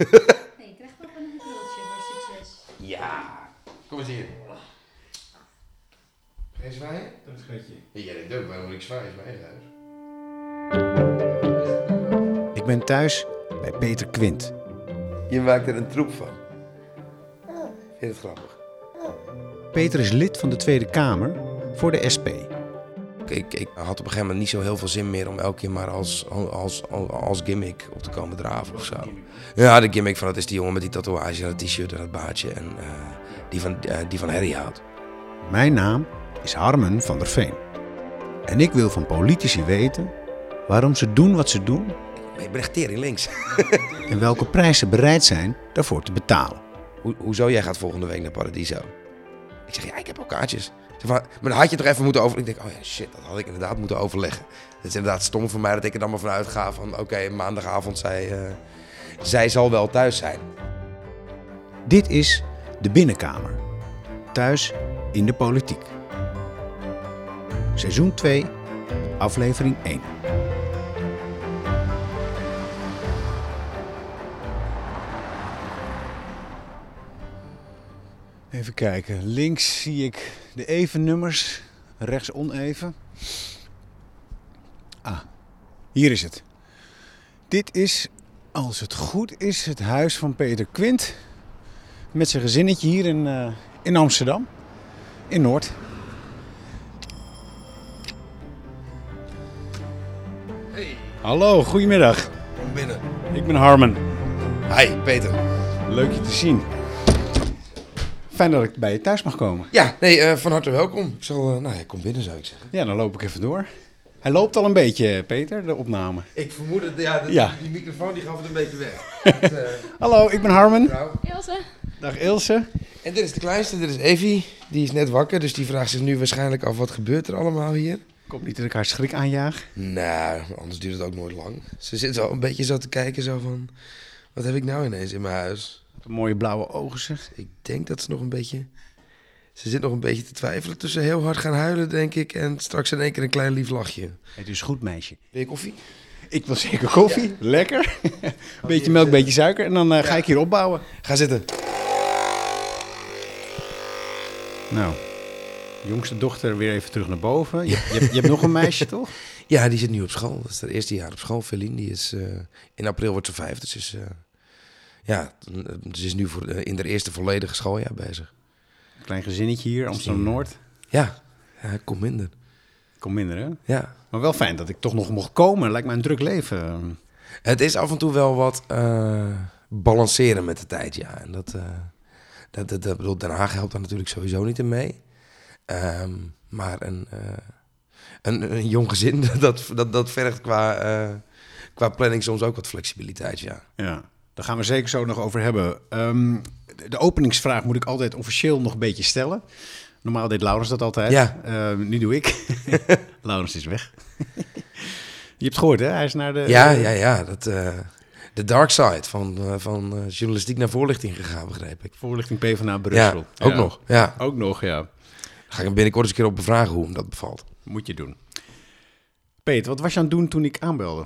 je krijgt nog een krultje voor succes. Ja. Kom eens hier. Geen zwaaien? Dat is schatje. Ja, dat doe ik. Waarom moet ik zwaaien? Is mijn eigen huis. Ik ben thuis bij Peter Quint. Je maakt er een troep van. Vind je het grappig? Peter is lid van de Tweede Kamer voor de SP. Ik, ik had op een gegeven moment niet zo heel veel zin meer om elke keer maar als, als, als, als gimmick op te komen draven of zo. Ja, de gimmick van dat is die jongen met die tatoeage en dat t-shirt en dat baardje en eh, die, van, eh, die van Harry houdt. Mijn naam is Harmen van der Veen. En ik wil van politici weten waarom ze doen wat ze doen Ik ben echt tering links. en welke prijs ze bereid zijn daarvoor te betalen. Ho hoezo jij gaat volgende week naar Paradiso? Ik zeg, ja, ik heb al kaartjes. Maar dan had je toch even moeten over... Ik denk, oh ja, shit, dat had ik inderdaad moeten overleggen. Het is inderdaad stom voor mij dat ik er dan maar vanuit ga van... Oké, maandagavond, zij, eh, zij zal wel thuis zijn. Dit is de Binnenkamer. Thuis in de politiek. Seizoen 2, aflevering 1. Even kijken. Links zie ik de even nummers, rechts oneven. Ah, hier is het. Dit is, als het goed is, het huis van Peter Quint met zijn gezinnetje hier in, eh, in Amsterdam, in Noord. Hey, Hallo, goedemiddag. kom binnen. Ik ben Harmen. Hi, Peter. Leuk je te zien. Fijn dat ik bij je thuis mag komen. Ja, nee, eh, van harte welkom. Ik zal, eh, nou ja, kom binnen zou ik zeggen. Ja, dan loop ik even door. Hij loopt al een beetje, Peter, de opname. Ik vermoed dat ja, de- Ja. die microfoon die gaf het een beetje weg. Het, eh, Hallo, ik ben Harmen. vrouw. Ilse? Dag Ilse. en dit is de kleinste, dit is Evie. Die is net wakker, dus die vraagt zich nu waarschijnlijk af wat gebeurt er allemaal hier. Hoop niet dat ik haar schrik aanjaag. Nou, anders duurt het ook nooit lang. Ze zit zo een beetje zo te kijken, zo van... Wat heb ik nou ineens in mijn huis? Mooie blauwe ogen zeg. Ik denk dat ze nog een beetje... Ze zit nog een beetje te twijfelen tussen heel hard gaan huilen, denk ik... en straks in één keer een klein lief lachje. Het is goed, meisje. Wil je koffie? Ik wil zeker koffie. Lekker. beetje melk, beetje suiker. En dan eh, ga ik hier opbouwen. Ga zitten. Nou, jongste dochter weer even terug naar boven. Je, je, hebt- je hebt nog een meisje, toch? Ja, die zit nu op school. Dat is haar eerste jaar op school. Feline, die is... eh, in april wordt ze vijf, dus is... eh, ja, ze is nu voor, in haar eerste volledige schooljaar bezig. Klein gezinnetje hier, Amsterdam-Noord. Ja, ja komt minder. Kom minder, hè? Ja. Maar wel fijn dat ik toch nog mocht komen. Lijkt mij een druk leven. Het is af en toe wel wat eh, balanceren met de tijd, ja. En dat, eh, dat, dat, dat bedoel, Den Haag helpt daar natuurlijk sowieso niet in mee. Ehm, maar een, eh, een, een jong gezin, dat, dat, dat vergt qua, qua planning soms ook wat flexibiliteit, ja. Ja, daar gaan we zeker zo nog over hebben. Ehm, de, openingsvraag moet ik altijd officieel nog een beetje stellen. Normaal deed Laurens dat altijd. Ja. Ehm, nu doe ik. Laurens is weg. Je hebt gehoord, hè? Hij is naar de... Ja, ja, ja. Dat, eh, de dark side van, eh, van eh, journalistiek naar voorlichting gegaan, begreep ik. Voorlichting PvdA Brussel. Ja, ook nog. Ja. Ook nog, ja. Ga ik hem binnenkort eens een keer op bevragen hoe hem dat bevalt. Moet je doen. Peter, wat was je aan het doen toen ik aanbelde?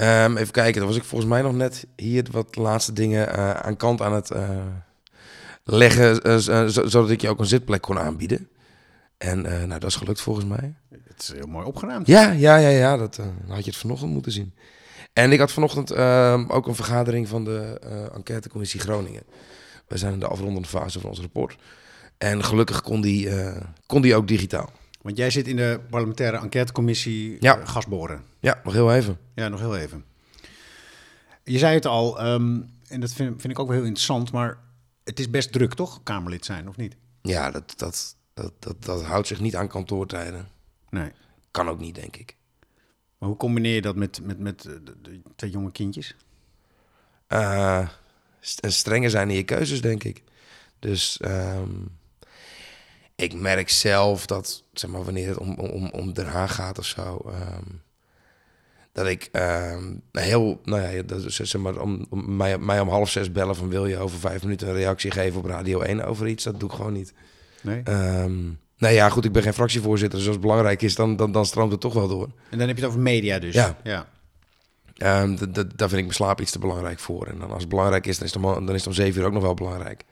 Ehm, even kijken, dan was ik volgens mij nog net hier wat laatste dingen eh, aan kant aan het eh, leggen, eh, zodat ik je ook een zitplek kon aanbieden. En nou, dat is gelukt volgens mij. Het is heel mooi opgeruimd. Ja, ja, ja, ja, dat had je het vanochtend moeten zien. En ik had vanochtend ehm, ook een vergadering van de enquêtecommissie Groningen. We zijn in de afrondende fase van ons rapport. En gelukkig kon die, kon die ook digitaal. Want jij zit in de parlementaire enquêtecommissie Ja. eh, gasboren. Ja, nog heel even. Ja, nog heel even. Je zei het al, ehm, en dat vind, vind ik ook wel heel interessant, maar het is best druk, toch? Kamerlid zijn, of niet? Ja, dat, dat, dat, dat, dat houdt zich niet aan kantoortijden. Nee. Kan ook niet, denk ik. Maar hoe combineer je dat met, met, met eh, de, twee jonge kindjes? En strenger zijn in je keuzes, denk ik. Dus ehm, ik merk zelf dat, zeg maar, wanneer het om, om, om Den Haag gaat of zo, ehm, dat ik ehm, heel, nou ja, dat, is, zeg maar, om, om mij, mij om half zes bellen van wil je over vijf minuten een reactie geven op Radio 1 over iets, dat doe ik gewoon niet. Nee? Ehm nou ja, goed, ik ben geen fractievoorzitter, dus als het belangrijk is, dan, dan, dan stroomt het toch wel door. En dan heb je het over media dus. Ja. ja. D- daar vind ik mijn slaap iets te belangrijk voor. En dan als het belangrijk is, dan is het om, dan is het om zeven uur ook nog wel belangrijk.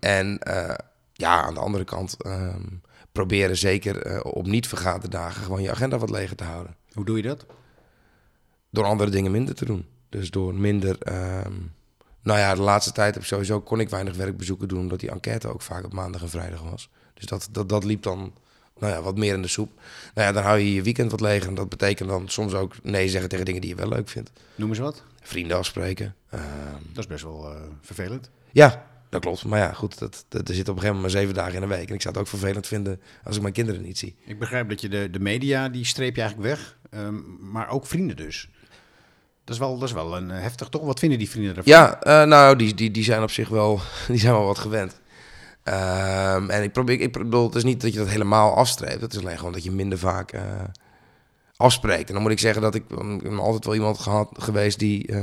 En eh, ja, aan de andere kant ehm, proberen zeker eh, op niet vergaderdagen gewoon je agenda wat leger te houden. Hoe doe je dat? Door andere dingen minder te doen. Dus door minder... ehm, nou ja, de laatste tijd heb ik sowieso kon ik weinig werkbezoeken doen... omdat die enquête ook vaak op maandag en vrijdag was. Dus dat, dat, dat liep dan nou ja, wat meer in de soep. Nou ja, dan hou je je weekend wat leger. En dat betekent dan soms ook nee zeggen tegen dingen die je wel leuk vindt. Noem eens wat. Vrienden afspreken. Ehm, Dat is best wel eh, vervelend. ja, dat klopt. Maar ja, goed, dat, dat, er zit op een gegeven moment maar zeven dagen in een week. En ik zou het ook vervelend vinden als ik mijn kinderen niet zie. Ik begrijp dat je de, de media, die streep je eigenlijk weg. ehm, maar ook vrienden dus. Dat is wel, dat is wel een eh, heftig toch? Wat vinden die vrienden ervan? Ja, eh, nou, die, die, die zijn op zich wel, die zijn wel wat gewend. Ehm, en ik probeer, ik bedoel, het is niet dat je dat helemaal afstreept. Het is alleen gewoon dat je minder vaak eh, afspreekt. En dan moet ik zeggen dat ik, ik ben altijd wel iemand gehad geweest die...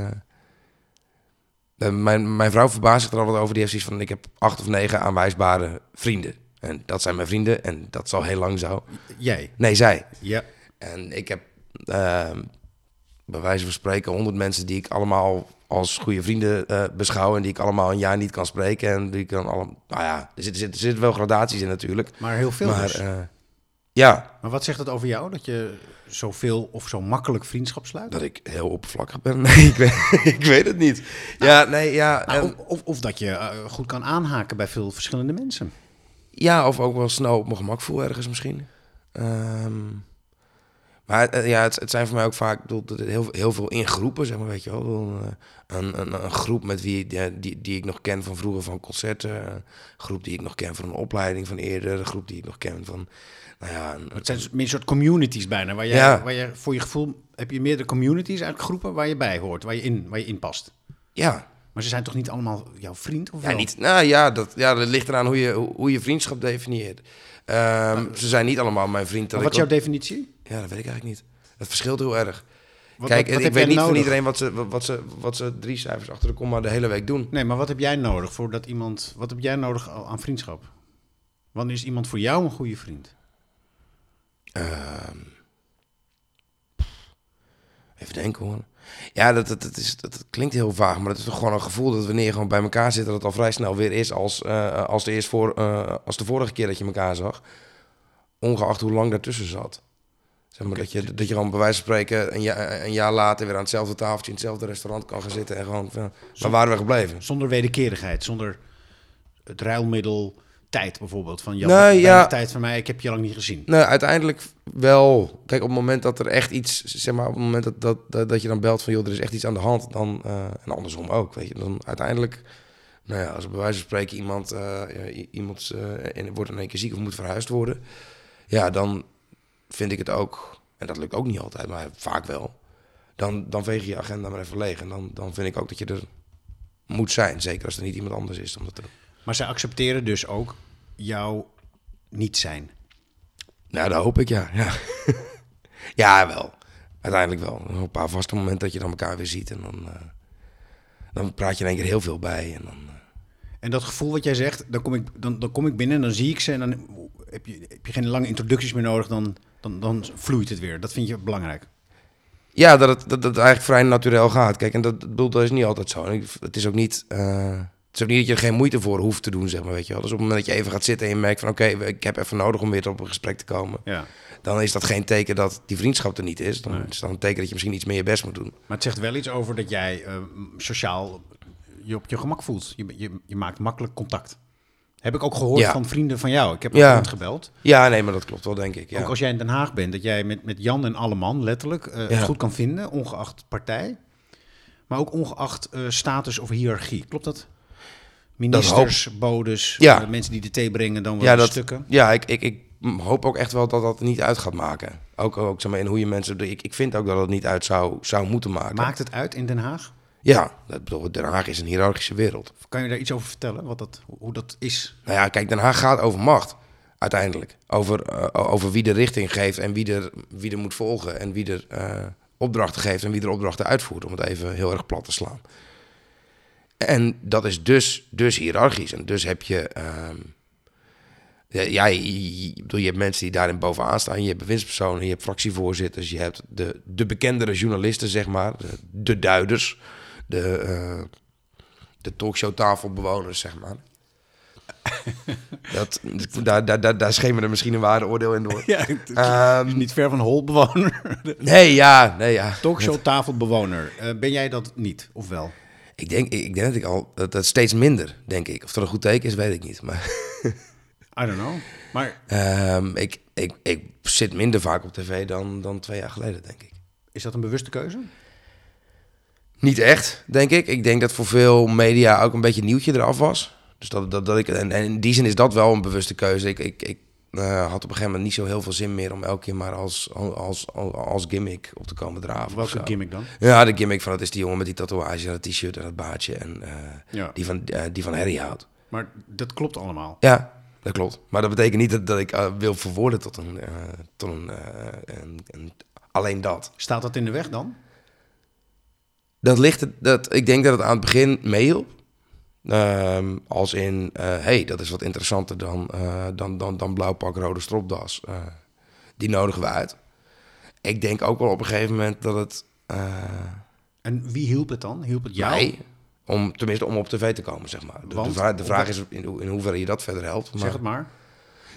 eh, eh, mijn, mijn vrouw verbaast zich er altijd over. Die heeft zoiets van, ik heb acht of negen aanwijsbare vrienden. En dat zijn mijn vrienden en dat is al heel lang zo. Jij? Nee, zij. Ja. En ik heb ehm, bij wijze van spreken honderd mensen die ik allemaal als goede vrienden eh, beschouw en die ik allemaal een jaar niet kan spreken en die ik dan allemaal, nou ja, er zitten, er zitten wel gradaties in natuurlijk, Maar heel veel maar dus. Ja, Maar wat zegt dat over jou? Dat je zoveel of zo makkelijk vriendschap sluit? dat ik heel oppervlakkig ben. Nee, ik weet, ik weet het niet. Ja, nee, ja, Nou, ehm, of, of, dat je eh, goed kan aanhaken bij veel verschillende mensen. Ja, of ook wel snel op mijn gemak voel ergens misschien. Ehm, maar eh, ja, het, het zijn voor mij ook vaak bedoel, heel, heel veel in groepen, zeg maar, weet je wel. Een, eh, Een, een, een groep met wie, die, die, die ik nog ken van vroeger van concerten. Een groep die ik nog ken van een opleiding van eerder. Een groep die ik nog ken van, nou ja... Een, Het zijn meer een soort communities bijna. Waar jij, Ja. waar je voor je gevoel heb je meerdere communities, eigenlijk groepen waar je bij hoort, waar je in, waar je in past. ja, Maar ze zijn toch niet allemaal jouw vriend? Of Ja, wel? niet, nou ja, dat, ja, dat ligt eraan hoe je, hoe, je vriendschap definieert. Ehm, ze zijn niet allemaal mijn vriend. Dat wat is jouw definitie? Ja, dat weet ik eigenlijk niet. Het verschilt heel erg. Wat, Kijk, wat, wat ik weet niet van iedereen wat ze, wat, ze, wat ze drie cijfers achter de komma de hele week doen. Nee, maar wat heb jij nodig voordat iemand. Wat heb jij nodig aan vriendschap? Wanneer is iemand voor jou een goede vriend? Ehm, even denken hoor. Ja, dat, dat, dat, is, dat, dat klinkt heel vaag, maar het is toch gewoon een gevoel dat wanneer je gewoon bij elkaar zit, dat het al vrij snel weer is als, eh, als, de, eerst voor, eh, als de vorige keer dat je elkaar zag. Ongeacht hoe lang daartussen zat. Zeg maar, dat, je, dat je gewoon bij wijze van spreken een, ja, een jaar later weer aan hetzelfde tafeltje in hetzelfde restaurant kan gaan zitten en gewoon, van, waar waren we gebleven? Zonder wederkerigheid, zonder het ruilmiddel tijd bijvoorbeeld. Van Jan, Nee, weinig ja. tijd van mij, ik heb je lang niet gezien. Nee, uiteindelijk wel. Kijk, op het moment dat er echt iets, zeg maar, op het moment dat, dat, dat, dat je dan belt van, joh, er is echt iets aan de hand, dan, eh, en andersom ook, weet je, dan uiteindelijk, nou ja, als bij wijze van spreken iemand, i- iemand in, wordt in één keer ziek of moet verhuisd worden, ja, dan vind ik het ook, en dat lukt ook niet altijd, maar vaak wel, dan, dan veeg je je agenda maar even leeg en dan, dan vind ik ook dat je er moet zijn, zeker als er niet iemand anders is om dat te doen. Maar zij accepteren dus ook jouw niet zijn. Nou, dat hoop ik, ja. Ja, ja wel. Uiteindelijk wel. Op een paar vaste momenten dat je dan elkaar weer ziet. En dan, eh, dan praat je in één keer heel veel bij. En dan, eh, En dat gevoel wat jij zegt, dan kom ik, dan, dan kom ik binnen en dan zie ik ze en dan heb je, heb je geen lange introducties meer nodig, dan, dan, dan vloeit het weer. Dat vind je belangrijk. ja, dat het, dat het eigenlijk vrij natuurlijk gaat. Kijk, en dat, dat, dat is niet altijd zo. Het is ook niet... eh, het is ook niet dat je er geen moeite voor hoeft te doen, zeg maar, weet je wel. Dus op het moment dat je even gaat zitten en je merkt van... oké, ik heb even nodig om weer op een gesprek te komen... Ja. dan is dat geen teken dat die vriendschap er niet is. Dan Nee. is dat een teken dat je misschien iets meer je best moet doen. Maar het zegt wel iets over dat jij eh, sociaal je op je gemak voelt. Je, je, je maakt makkelijk contact. Heb ik ook gehoord Ja. van vrienden van jou. Ik heb Ja. iemand gebeld. Ja, nee, maar dat klopt wel, denk ik. Ja. Ook als jij in Den Haag bent, dat jij met, met Jan en Alleman letterlijk eh, het goed kan vinden, ongeacht partij. Maar ook ongeacht eh, status of hiërarchie. Klopt dat? Ministers, bodes, Ja. mensen die de thee brengen, dan wel Ja, de dat, stukken. ja ik, ik, ik hoop ook echt wel dat dat niet uit gaat maken. Ook, ook zeg maar, in hoe je mensen... Ik, ik vind ook dat het niet uit zou, zou moeten maken. Maakt het uit in Den Haag? Ja, dat bedoel, Den Haag is een hiërarchische wereld. Kan je daar iets over vertellen, wat dat, hoe dat is? Nou ja, kijk, Den Haag gaat over macht. Uiteindelijk. Over, eh, over wie de richting geeft en wie er, wie er moet volgen. En wie er eh, opdrachten geeft en wie er opdrachten uitvoert. Om het even heel erg plat te slaan. En dat is dus, dus hiërarchisch. En dus heb je... ehm, Ja, je, je- ik bedoel, je hebt mensen die daarin bovenaan staan. Je hebt bewindspersonen, je hebt fractievoorzitters. Je hebt de, de bekendere journalisten, zeg maar. De, de duiders. De, eh de talkshowtafelbewoners, zeg maar. dat, daar, daar, daar, daar schemerde misschien een waardeoordeel in door. Ja, het is Ehm, niet ver van Holbewoner. nee, ja, nee, ja. Talkshow tafelbewoner. Eh, ben jij dat niet, of wel? Ik denk, ik, denk dat ik al dat, dat steeds minder, denk ik. Of dat een goed teken is, weet ik niet. Maar I don't know. Maar ehm, ik, ik, ik zit minder vaak op tv dan, dan twee jaar geleden, denk ik. is dat een bewuste keuze? Niet echt, denk ik. Ik denk dat voor veel media ook een beetje nieuwtje eraf was. Dus dat, dat, dat ik, en, en in die zin is dat wel een bewuste keuze. Ik, ik, ik eh, had op een gegeven moment niet zo heel veel zin meer om elke keer maar als, als, als, als gimmick op te komen draven. Welke gimmick dan? Ja, de gimmick van het is die jongen met die tatoeage en dat t-shirt en dat baardje. En eh, Ja. die, van, eh, die van Harry houdt. Maar dat klopt allemaal. Ja, dat klopt. Maar dat betekent niet dat, dat ik wil verwoorden tot een, tot een, een, een- alleen dat. Staat dat in de weg dan? Dat ligt, het- dat, ik denk dat het aan het begin meehielp. Ehm, als in, hé, hey, dat is wat interessanter dan, eh, dan, dan, dan blauw pak, rode stropdas. Eh, die nodigen we uit. Ik denk ook wel op een gegeven moment dat het eh, En wie hielp het dan? Hielp het jou? mij, om, tenminste om op tv te komen, zeg maar. De, de, vraag, de vraag is in, in hoeverre je dat verder helpt. Zeg het maar.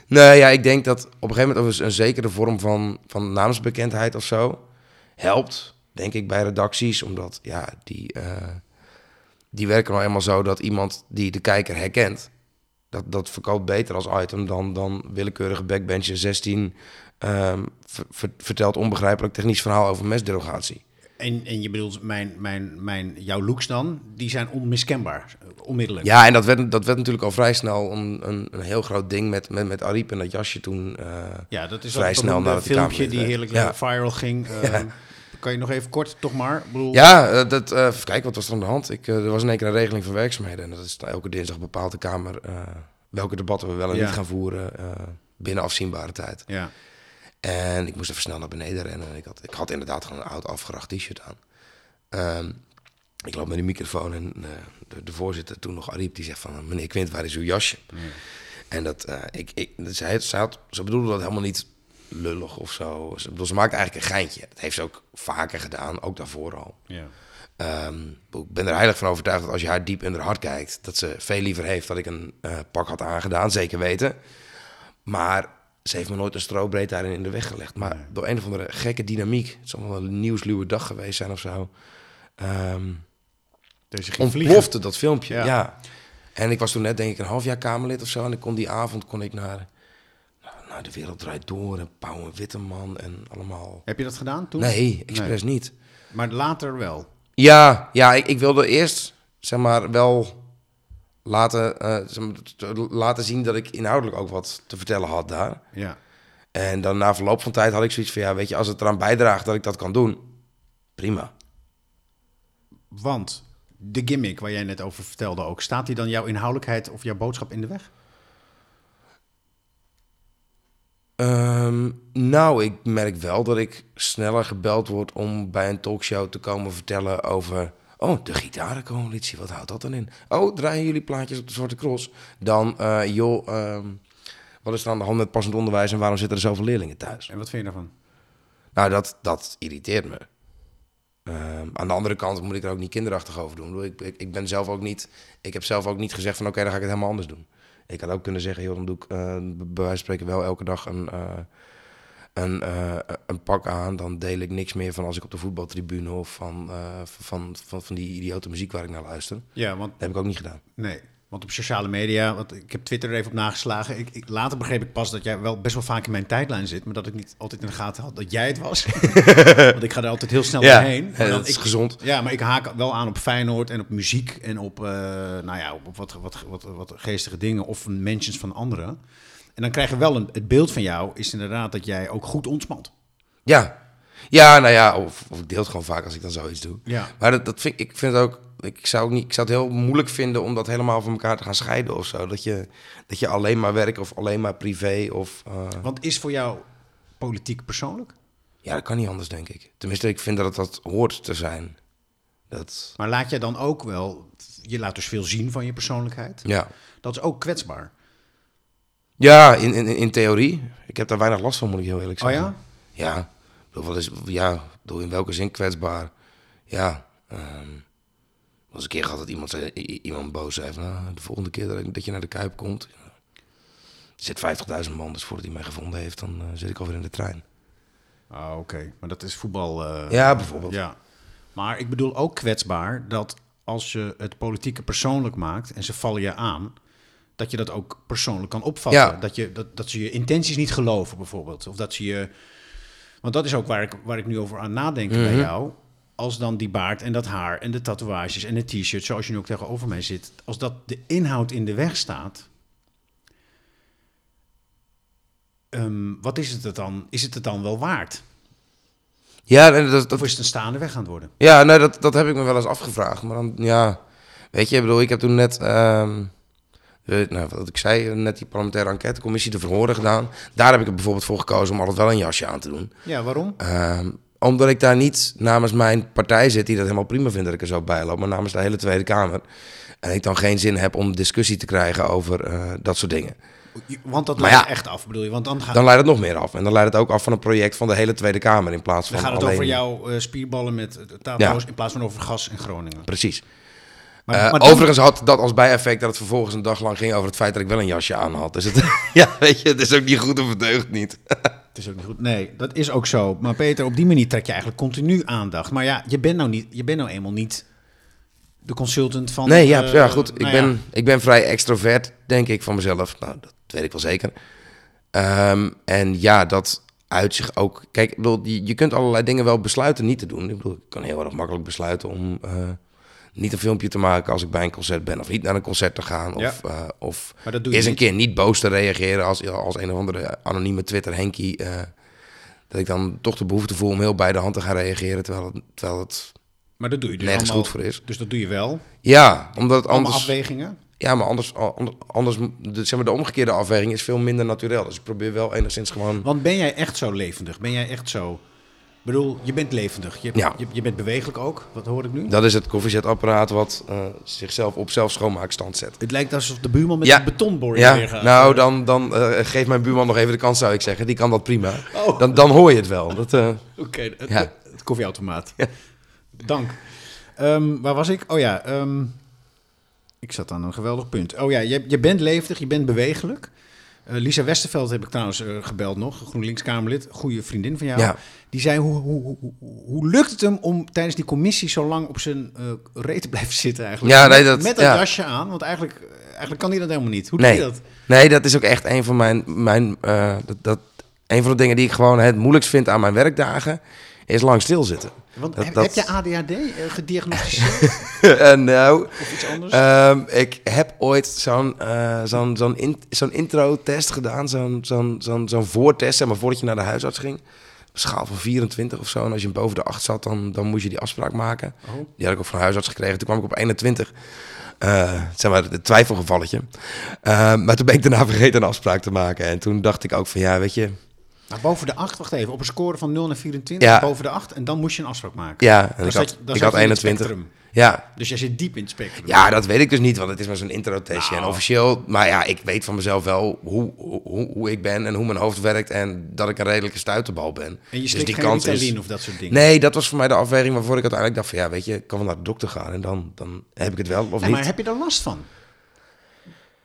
Nee, ja, ik denk dat op een gegeven moment een, een zekere vorm van, van naamsbekendheid of zo helpt, denk ik, bij redacties. Omdat, ja, die, eh, die werken nou eenmaal zo dat iemand die de kijker herkent, dat, dat verkoopt beter als item dan, dan willekeurige backbencher 16 ehm, ver- ver- vertelt onbegrijpelijk technisch verhaal over mesderogatie. En, en je bedoelt, mijn, mijn, mijn, jouw looks dan, die zijn onmiskenbaar. Onmiddellijk. Ja, en dat werd, dat werd natuurlijk al vrij snel een, een, een heel groot ding met, met, met Ariep en dat jasje toen. eh, Ja, dat is Vrij snel een filmpje die heerlijk Ja. viral ging. Eh, Kan je nog even kort, toch maar? Bedoel, Ja, eh, dat, eh, kijken, wat was er aan de hand? Ik, eh, er was in één keer een regeling voor werkzaamheden. En dat is elke dinsdag bepaalt de Kamer welke debatten we wel en Ja. niet gaan voeren binnen afzienbare tijd. Ja. En ik moest even snel naar beneden rennen. En ik had, ik had inderdaad gewoon een oud afgeracht t-shirt aan. Ehm, ik loop met de microfoon en de, de voorzitter, toen nog Ariep, die zegt van... Meneer Quint, waar is uw jasje? En dat, ik, ik, zij, zij had, ze bedoelde dat helemaal niet lullig of zo. Ze, bedoel, ze maakte eigenlijk een geintje. Dat heeft ze ook vaker gedaan, ook daarvoor al. ja. Ehm, ik ben er heilig van overtuigd dat als je haar diep in haar hart kijkt, dat ze veel liever heeft dat ik een eh, pak had aangedaan, zeker weten. Maar ze heeft me nooit een strobreed daarin in de weg gelegd. Maar door een of andere gekke dynamiek, het zal wel een nieuwsluwe dag geweest zijn of zo, Dus vliegen. ontplofte dat filmpje. Ja. Ja. En ik was toen net denk ik een half jaar Kamerlid of zo. En ik kon die avond kon ik naar, De Wereld Draait Door en Pauw en Witteman en allemaal... Heb je dat gedaan toen? Nee, expres niet. Maar later wel. Ja, ja ik, ik wilde eerst zeg maar wel laten, eh, laten zien dat ik inhoudelijk ook wat te vertellen had daar. Ja. En dan na verloop van tijd had ik zoiets van ja, weet je, als het eraan bijdraagt dat ik dat kan doen, prima. Want de gimmick waar jij net over vertelde ook, staat die dan jouw inhoudelijkheid of jouw boodschap in de weg? Ehm, nou, ik merk wel dat ik sneller gebeld word om bij een talkshow te komen vertellen over. Oh, de gitarencoalitie, wat houdt dat dan in? Oh, draaien jullie plaatjes op de Zwarte Cross? Dan, eh, joh, ehm, wat is er aan de hand met passend onderwijs en waarom zitten er zoveel leerlingen thuis? En wat vind je daarvan? Nou, dat, dat irriteert me. Ehm, aan de andere kant moet ik er ook niet kinderachtig over doen. Ik, bedoel, ik, ik, ik ben zelf ook niet. Ik heb zelf ook niet gezegd van oké, dan ga ik het helemaal anders doen. Ik had ook kunnen zeggen, joh, dan doe ik eh, bij wijze van spreken wel elke dag een, eh, een, eh, een pak aan. Dan deel ik niks meer van als ik op de voetbaltribune of van, van, van, van die idiote muziek waar ik naar luister. Ja, want Dat heb ik ook niet gedaan. nee. Want op sociale media, want ik heb Twitter er even op nageslagen. Ik, ik, later begreep ik pas dat jij wel best wel vaak in mijn tijdlijn zit, maar dat ik niet altijd in de gaten had dat jij het was. want ik ga er altijd heel snel Ja, doorheen. Ja, dat is ik, gezond. Ja, maar ik haak wel aan op Feyenoord en op muziek en op, eh, nou ja, op wat, wat, wat, wat geestige dingen of mentions van anderen. En dan krijg je wel een, het beeld van jou is inderdaad dat jij ook goed ontspant. Ja, ja nou ja, of, of ik deel het gewoon vaak als ik dan zoiets doe. Ja. Maar dat, dat vind, ik vind het ook. Ik zou, ook niet, ik zou het heel moeilijk vinden om dat helemaal van elkaar te gaan scheiden of zo. Dat je, dat je alleen maar werk of alleen maar privé of. eh, Want is voor jou politiek persoonlijk? ja, dat kan niet anders, denk ik. Tenminste, ik vind dat het dat hoort te zijn. Dat, Maar laat jij dan ook wel, je laat dus veel zien van je persoonlijkheid. ja. Dat is ook kwetsbaar. Ja, in, in, in theorie. Ik heb daar weinig last van, moet ik heel eerlijk Oh zeggen. ja? Ja. Bedoel, wat is, ja, in welke zin kwetsbaar? Ja. ehm was een keer gehad dat iemand, zei, iemand boos zei van... "Nou, de volgende keer dat, je naar de Kuip komt... Zit 50.000 man, dus voordat hij mij gevonden heeft... dan eh, zit ik alweer in de trein. Ah, oké. Maar dat is voetbal. eh, Ja, bijvoorbeeld. Ja. Maar ik bedoel ook kwetsbaar dat als je het politieke persoonlijk maakt en ze vallen je aan, dat je dat ook persoonlijk kan opvatten. Ja. Dat, je, dat, dat ze je intenties niet geloven, bijvoorbeeld. Of dat ze je. Want dat is ook waar ik, waar ik nu over aan nadenk bij Mhm. jou. Als dan die baard en dat haar en de tatoeages en de t-shirt, zoals je nu ook tegenover mij zit, als dat de inhoud in de weg staat. ehm, wat is het het dan? Is het het dan wel waard? Ja, dat, dat, Of is het een staande weg aan het worden? Ja, nee, dat, dat heb ik me wel eens afgevraagd. Maar dan, ja, weet je, ik bedoel, ik heb toen net, ehm, eh, nou, wat ik zei, net die parlementaire enquêtecommissie, de verhoren gedaan. Daar heb ik er bijvoorbeeld voor gekozen om altijd wel een jasje aan te doen. Ja, waarom? Ehm, omdat ik daar niet namens mijn partij zit, die dat helemaal prima vindt dat ik er zo bij loop, maar namens de hele Tweede Kamer. En ik dan geen zin heb om discussie te krijgen over eh, dat soort dingen. Want dat leidt ja, echt af, bedoel je? Want dan, gaat Dan leidt het nog meer af. En dan leidt het ook af van een project van de hele Tweede Kamer in plaats van dan gaat het alleen... over jouw eh, spierballen met eh, Ja. in plaats van over gas in Groningen. Precies. Maar, maar dan- overigens had dat als bijeffect dat het vervolgens een dag lang ging over het feit dat ik wel een jasje aan had. Dus het, ja, weet je, het is ook niet goed of het deugt niet. Is ook niet goed. Nee, dat is ook zo. Maar Peter, op die manier trek je eigenlijk continu aandacht. Maar ja, je bent nou, niet, je bent nou eenmaal niet de consultant van... Nee, ja, eh, ja goed. Ik, nou ja. ben, ik ben vrij extrovert, denk ik, van mezelf. Nou, dat weet ik wel zeker. Ehm, en ja, dat uit zich ook... Kijk, ik bedoel, je, je kunt allerlei dingen wel besluiten niet te doen. Ik bedoel, ik kan heel erg makkelijk besluiten om eh, niet een filmpje te maken als ik bij een concert ben. Of niet naar een concert te gaan. Ja. Of, eh, of Maar dat doe je eens een keer niet boos te reageren als, als een of andere anonieme Twitter-henkie. eh, dat ik dan toch de behoefte voel om heel bij de hand te gaan reageren. Terwijl het, terwijl het Maar dat doe je dus nergens allemaal- goed voor is. Dus dat doe je wel. Ja, omdat het anders... afwegingen. Ja, maar anders, ander- anders de, zeg maar, de omgekeerde afweging is veel minder natuurlijk. Dus ik probeer wel enigszins gewoon... Want ben jij echt zo levendig? Ben jij echt zo... Bedoel, je bent levendig. Je, Ja. je, je bent bewegelijk ook. Wat hoor ik nu? Dat is het koffiezetapparaat wat eh, zichzelf op zelfschoonmaakstand zet. Het lijkt alsof de buurman met Ja. een betonboor Ja, weer gaat. nou dan, dan eh, geef mijn buurman nog even de kans zou ik zeggen. Die kan dat prima. Oh. Dan, dan hoor je het wel. Eh, Oké, het, Ja. het koffieautomaat. Dank. Ehm, waar was ik? Oh ja, ehm, ik zat aan een geweldig punt. Oh ja, je, je bent levendig, je bent bewegelijk. Eh, Lisa Westerveld heb ik trouwens eh, gebeld nog, GroenLinks-Kamerlid, goede vriendin van jou. Ja. Die zei, hoe, hoe, hoe, hoe- lukt het hem om tijdens die commissie zo lang op zijn eh reet te blijven zitten eigenlijk? Ja, nee, met, dat- met dat ja. jasje aan, want eigenlijk, eigenlijk kan hij dat helemaal niet. Hoe doe nee. je dat? nee, dat is ook echt een van mijn... mijn dat, dat, een van de dingen die ik gewoon het moeilijkst vind aan mijn werkdagen... is lang stilzitten. Want Dat- heb, dat- heb je ADHD eh, gediagnosticeerd Eh, nou, of iets anders? Ehm, ik heb ooit zo'n eh, zo'n zo'n in, zo'n intro-test gedaan, zo'n zo'n zo'n zo'n voortest, zeg maar, voordat je naar de huisarts ging. Schaal van 24 of zo. En als je boven de 8 zat, dan, dan moest je die afspraak maken. Oh. Die had ik ook van de huisarts gekregen. Toen kwam ik op 21. Eh, zeg maar, het twijfelgevalletje. Maar toen ben ik daarna vergeten een afspraak te maken. En toen dacht ik ook van, ja, weet je... Nou, boven de 8, wacht even, op een score van 0 naar 24, Ja. boven de 8 en dan moest je een afspraak maken. Ja, en ik had, je- ik had je in het 21. spectrum. Ja, Dus jij zit diep in het spectrum. Ja, dat weet ik dus niet, want het is maar zo'n intro-testje. Nou. En officieel, maar ja, ik weet van mezelf wel hoe, hoe, hoe ik ben en hoe mijn hoofd werkt. En dat ik een redelijke stuiterbal ben. En je dus die geen kans is... of dat soort dingen. Nee, dat was voor mij de afweging waarvoor ik uiteindelijk dacht van... Ja, weet je, ik kan wel naar de dokter gaan en dan, dan heb ik het wel of niet. maar heb je er last van?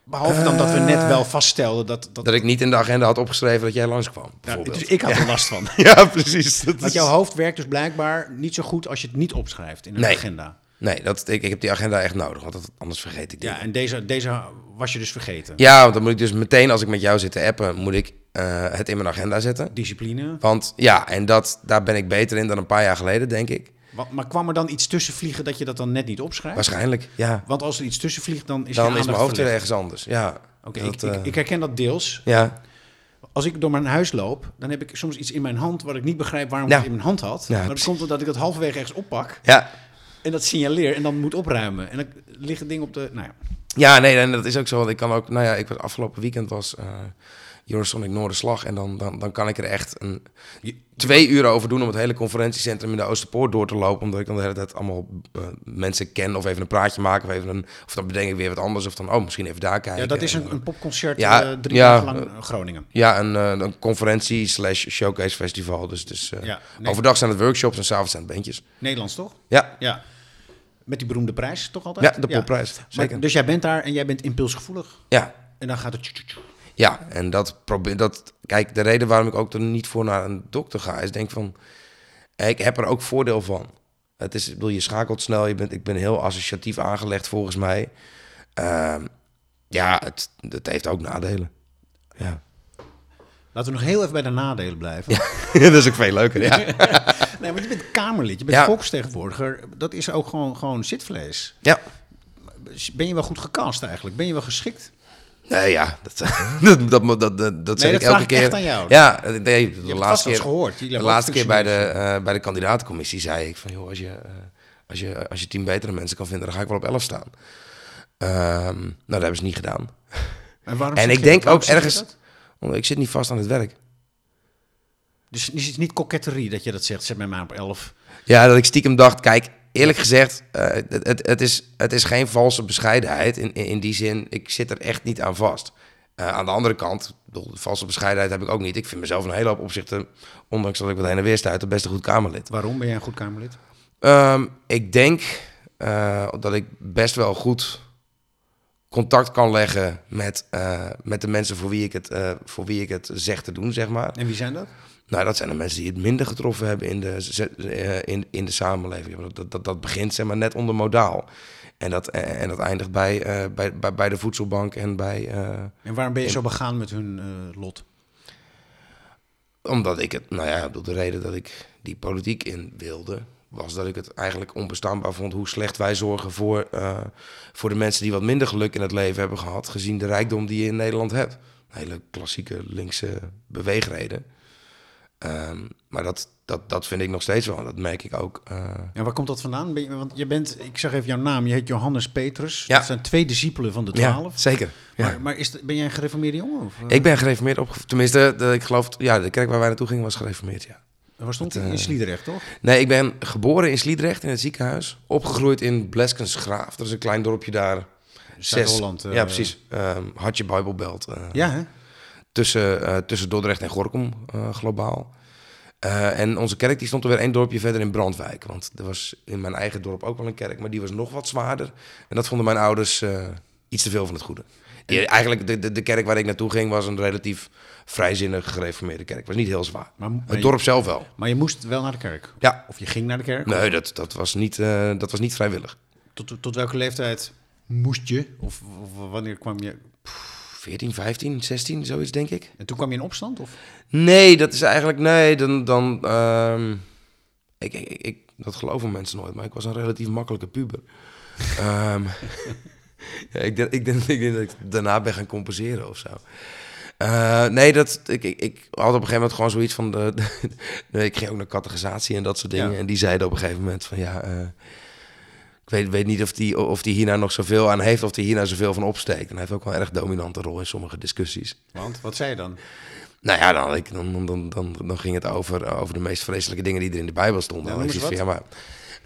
Behalve dan dat we net wel vaststelden dat... dat, Dat ik niet in de agenda had opgeschreven dat jij langskwam, ja, dus ik had er last van. Ja, precies. Dat Want is- jouw hoofd werkt dus blijkbaar niet zo goed als je het niet opschrijft in een Nee. agenda. Nee, dat, ik, ik heb die agenda echt nodig, want dat, anders vergeet ik die. Ja, en deze, deze was je dus vergeten. Ja, want dan moet ik dus meteen als ik met jou zit te appen, moet ik eh, het in mijn agenda zetten. Discipline. Want ja, en dat, daar ben ik beter in dan een paar jaar geleden, denk ik. Maar kwam er dan iets tussen vliegen dat je dat dan net niet opschrijft? Waarschijnlijk, ja. Want als er iets tussen vliegt, dan is Dan je is mijn hoofd weer ergens anders. Ja. Oké, Dat, ik, eh, ik, ik herken dat deels. ja. Als ik door mijn huis loop, dan heb ik soms iets in mijn hand wat ik niet begrijp waarom Ja. ik het in mijn hand had. Ja, maar dat komt omdat ik het halverwege ergens oppak Ja. en dat signaleer en dan moet opruimen. En dan ligt het ding op de. Nou ja. ja, nee, en dat is ook zo. Want ik kan ook, nou ja, ik was afgelopen weekend was, eh, Eurosonic Noorderslag. En dan, dan, dan kan ik er echt een, twee uur over doen om het hele conferentiecentrum in de Oosterpoort door te lopen. Omdat ik dan de hele tijd allemaal eh, mensen ken of even een praatje maken. Of, even een, of dan bedenk ik weer wat anders. Of dan, oh, misschien even daar kijken. Ja, dat is En een, een popconcert Ja, eh, drie ja, dagen lang in Groningen. Ja, een, eh, een conferentie slash showcase festival. Dus, dus eh, Ja, nee. overdag zijn het workshops en s'avonds zijn het bandjes. Nederlands toch? Ja, Ja. Met die beroemde prijs toch altijd? ja de popprijs. Zeker. dus jij bent daar en jij bent impulsgevoelig. Ja, En dan gaat het... Ja, en dat probeer dat. Kijk, de reden waarom ik ook er niet voor naar een dokter ga, is denk van. Ik heb er ook voordeel van. Het is, ik bedoel, je schakelt snel. Je bent, ik ben heel associatief aangelegd volgens mij. Ehm, ja, het, het heeft ook nadelen. Ja. Laten we nog heel even bij de nadelen blijven. dat is ook veel leuker. Ja. Nee, want je bent Kamerlid, je bent Ja. volksvertegenwoordiger. Dat is ook gewoon, gewoon zitvlees. ja. Ben je wel goed gecast eigenlijk? Ben je wel geschikt? Nee, ja, dat, dat, dat, dat, dat, zeg ik elke keer. echt aan jou. Ja, nee, de laatste keer, gehoord. De laatste keer bij de, eh, bij de kandidatencommissie zei ik van, joh, als je, eh, als je, als je tien betere mensen kan vinden, dan ga ik wel op elf staan. Ehm, nou, dat hebben ze niet gedaan. En, waarom En ik denk ook ergens, dat? want ik zit niet vast aan het werk. Dus het is niet koketterie dat je dat zegt. Zet mij maar op 11. Ja, dat ik stiekem dacht, kijk, eerlijk gezegd, eh, het, het, is, het is geen valse bescheidenheid. In, in in die zin, ik zit er echt niet aan vast. Eh, aan de andere kant, bedoel, valse bescheidenheid heb ik ook niet. Ik vind mezelf in een hele hoop opzichten, ondanks dat ik wat heen en weer stuit, het best een goed Kamerlid. Waarom ben jij een goed Kamerlid? Ehm, ik denk eh, dat ik best wel goed contact kan leggen met, met de mensen voor wie, ik het, voor wie ik het zeg te doen, zeg maar. En wie zijn dat? Nou, dat zijn de mensen die het minder getroffen hebben in de, eh, in, in de samenleving. Dat, dat- dat, dat begint zeg maar net onder modaal. En dat, eh, en dat eindigt bij, eh, bij, bij, bij de voedselbank en bij... En waarom ben je zo begaan met hun lot? omdat ik het, nou ja, door de reden dat ik die politiek in wilde, was dat ik het eigenlijk onbestaanbaar vond hoe slecht wij zorgen voor, voor de mensen die wat minder geluk in het leven hebben gehad, gezien de rijkdom die je in Nederland hebt. Hele klassieke linkse beweegreden. Ehm, maar dat, dat, dat vind ik nog steeds wel. Dat merk ik ook. eh, En waar komt dat vandaan? Ben je, want je bent, ik zeg even jouw naam, je heet Johannes Petrus. Ja. Dat zijn twee discipelen van de ja, twaalf. zeker. Ja. Maar, maar is ben jij een gereformeerde jongen? Of, eh, Ik ben gereformeerd opgevoed. Tenminste, de, ik geloof, ja, de kerk waar wij naartoe gingen was gereformeerd, ja. waar stond hij? In eh, Sliedrecht, toch? Nee, ik ben geboren in Sliedrecht in het ziekenhuis. Opgegroeid in Bleskensgraaf. Dat is een klein dorpje daar. Zuid-Holland. ja, precies. Ehm Hartje Bijbelbelt. eh, Ja, hè? Tussen, eh, tussen Dordrecht en Gorkum eh, globaal. Eh, en onze kerk die stond er weer één dorpje verder in Brandwijk. Want er was in mijn eigen dorp ook wel een kerk, maar die was nog wat zwaarder. En dat vonden mijn ouders iets te veel van het goede. Die- eigenlijk, de, de, de kerk waar ik naartoe ging was een relatief vrijzinnig gereformeerde kerk. was niet heel zwaar. Maar, maar, Het je, dorp zelf wel. maar je moest wel naar de kerk? Ja. Of je ging naar de kerk? Nee, dat, dat, was niet, dat was niet vrijwillig. Tot, tot welke leeftijd moest je? Of, of wanneer kwam je? 14, 15, 16, zoiets denk ik. En toen kwam je in opstand? Of? Nee, dat is eigenlijk... Nee, dan... dan ehm, ik, ik, ik, dat geloven mensen nooit, maar ik was een relatief makkelijke puber. Ehm, ja, ik, denk, ik, denk, ik denk dat ik daarna ben gaan compenseren of zo. Eh, nee, dat, ik, ik, ik had op een gegeven moment gewoon zoiets van... De, de- ik ging ook naar catechisatie en dat soort dingen. Ja. En die zeiden op een gegeven moment van ja... eh, ik weet, weet niet of die, of die hier nou nog zoveel aan heeft... of die hier nou zoveel van opsteekt. En hij heeft ook wel een erg dominante rol in sommige discussies. Want, wat zei je dan? Nou ja, dan, ik, dan, dan, dan, dan, ging het over, over de meest vreselijke dingen die er in de Bijbel stonden. Van, ja, maar,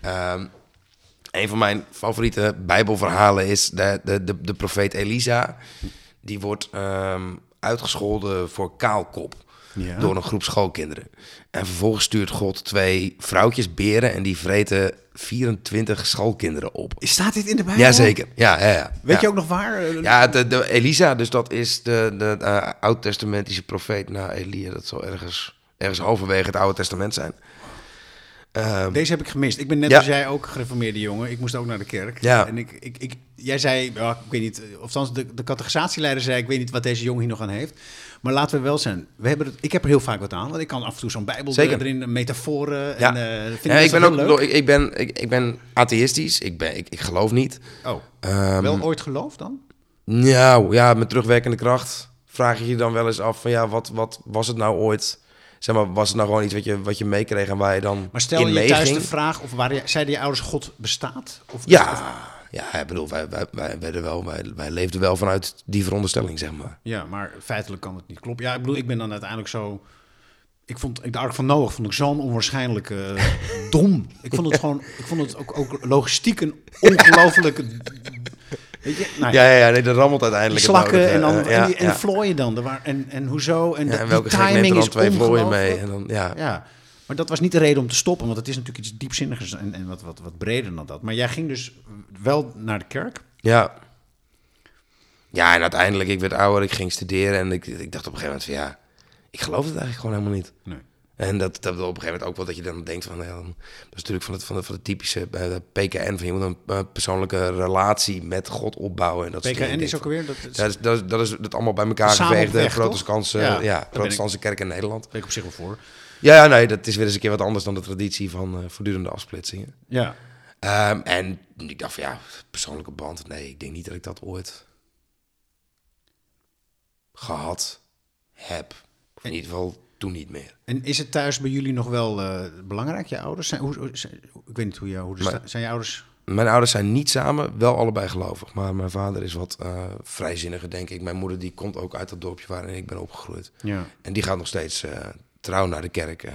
ehm, een van mijn favoriete Bijbelverhalen is de, de, de, de profeet Elisa. Die wordt ehm, uitgescholden voor kaalkop Ja. door een groep schoolkinderen. En vervolgens stuurt God twee vrouwtjes beren en die vreten 24 schoolkinderen op. Staat dit in de Bijbel? Jazeker, ja, ja, ja. Weet ja. je ook nog waar? Ja, de, de Elisa, dus dat is de, de eh, oud-testamentische profeet na Elia. Dat zal ergens, ergens halverwege het Oude Testament zijn. Ehm, Deze heb ik gemist. Ik ben net Ja. als jij ook gereformeerde jongen. Ik moest ook naar de kerk. Ja. En ik, ik, ik, jij zei, ja, ik weet niet, of althans de, de categorisatieleider zei, ik weet niet wat deze jongen hier nog aan heeft. Maar laten we wel zijn. We hebben het, ik heb er heel vaak wat aan, want ik kan af en toe zo'n bijbel Zeker. erin, metaforen. Ja. En, eh, vind ja, ik ben ook, leuk. ik, ik ben, ik, ik ben atheïstisch. Ik, ben, ik, ik geloof niet. Oh, Ehm, wel ooit geloof dan? Nou, ja, met terugwerkende kracht vraag je je dan wel eens af van ja, wat, wat was het nou ooit? Zeg maar, was het nou gewoon iets wat je, wat je meekreeg en waar je dan Maar stel in je thuis de vraag, of je- zeiden je ouders God bestaat? Of, Ja, of- ja, ik bedoel, wij, wij, wij, werden wel, wij, wij leefden wel vanuit die veronderstelling, zeg maar. Ja, maar feitelijk kan het niet kloppen. Ja, ik bedoel, ik ben dan uiteindelijk zo... Ik vond ik de Ark van Noach vond ik zo'n onwaarschijnlijk eh, dom. Ik vond het gewoon, ik vond het ook, ook logistiek een ongelofelijke... Weet je, nou, Ja, ja, ja nee, dat rammelt uiteindelijk. het slakken en dan en, die, en vlooien dan. Waren- En, en hoezo? En, de- en welke er timing dan is twee vlooien mee? En dan, ja. Ja, maar dat was niet de reden om te stoppen, want het is natuurlijk iets diepzinnigers en, en wat, wat, wat breder dan dat. Maar jij ging dus wel naar de kerk. Ja. Ja, en uiteindelijk, ik werd ouder, ik ging studeren en ik, ik dacht op een gegeven moment van ja, ik geloof het eigenlijk gewoon helemaal niet. Nee. En dat, dat op een gegeven moment ook wel dat je dan denkt van, ja, dan- dat is natuurlijk van het, van het, van het typische eh, PKN, van je moet een eh, persoonlijke relatie met God opbouwen. En dat PKN is ook alweer... Dat, dat Dat is, dat, is, dat is het allemaal bij elkaar geveegde protestantse, Ja, ja, daar protestantse kerk in Nederland. ben ik op zich wel voor. Ja, ja, nee, dat is weer eens een keer wat anders dan de traditie van eh, voortdurende afsplitsingen. Ja. Ehm, en ik dacht van ja, persoonlijke band. Nee, ik denk niet dat ik dat ooit gehad heb. Of in ieder geval toen niet meer. En is het thuis bij jullie nog wel eh, belangrijk, je ouders? Zijn, hoe, zijn- ik weet niet hoe je... Hoe de Maar- sta- zijn je ouders... Mijn ouders zijn niet samen, wel allebei gelovig. Maar mijn vader is wat eh, vrijzinniger, denk ik. Mijn moeder die komt ook uit dat dorpje waarin ik ben opgegroeid. Ja. En die gaat nog steeds eh, trouw naar de kerk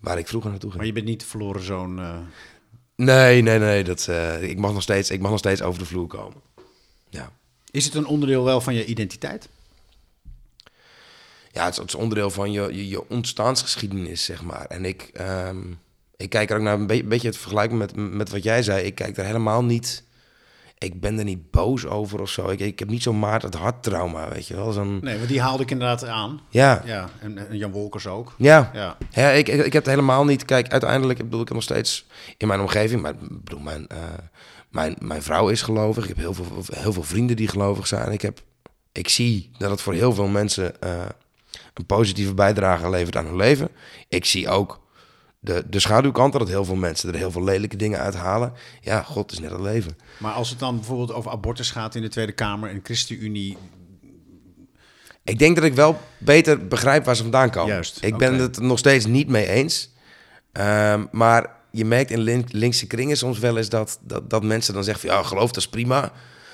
waar ik vroeger naartoe ging. Maar je bent niet verloren zoon... Nee, nee, nee. Dat, ik, mag nog steeds, ik mag nog steeds over de vloer komen. Ja. Is het een onderdeel wel van je identiteit? Ja, het is, het is onderdeel van je, je, je ontstaansgeschiedenis, zeg maar. En ik, ehm, ik kijk er ook naar een be- beetje het vergelijken met, met wat jij zei. Ik kijk er helemaal niet... Ik ben er niet boos over of zo. Ik, ik heb niet zo'n Maarten het hart trauma, weet je wel. Zo'n, Nee, want die haalde ik inderdaad aan. ja, Ja, en, en Jan Wolkers ook. ja. Ja. Ja, ik, ik, ik heb het helemaal niet. Kijk, uiteindelijk ik bedoel ik nog steeds in mijn omgeving. Maar ik bedoel, mijn, eh, mijn, mijn vrouw is gelovig. Ik heb heel veel, heel veel vrienden die gelovig zijn. Ik, heb, ik zie dat het voor heel veel mensen eh, een positieve bijdrage levert aan hun leven. Ik zie ook de, de schaduwkant dat heel veel mensen er heel veel lelijke dingen uithalen. Ja, God is net het leven. Maar als het dan bijvoorbeeld over abortus gaat in de Tweede Kamer en ChristenUnie... Ik denk dat ik wel beter begrijp waar ze vandaan komen. Juist, Ik ben het er nog steeds niet mee eens. Ehm, maar je merkt in link- linkse kringen soms wel eens dat, dat, dat mensen dan zeggen van... ja, geloof, dat is prima.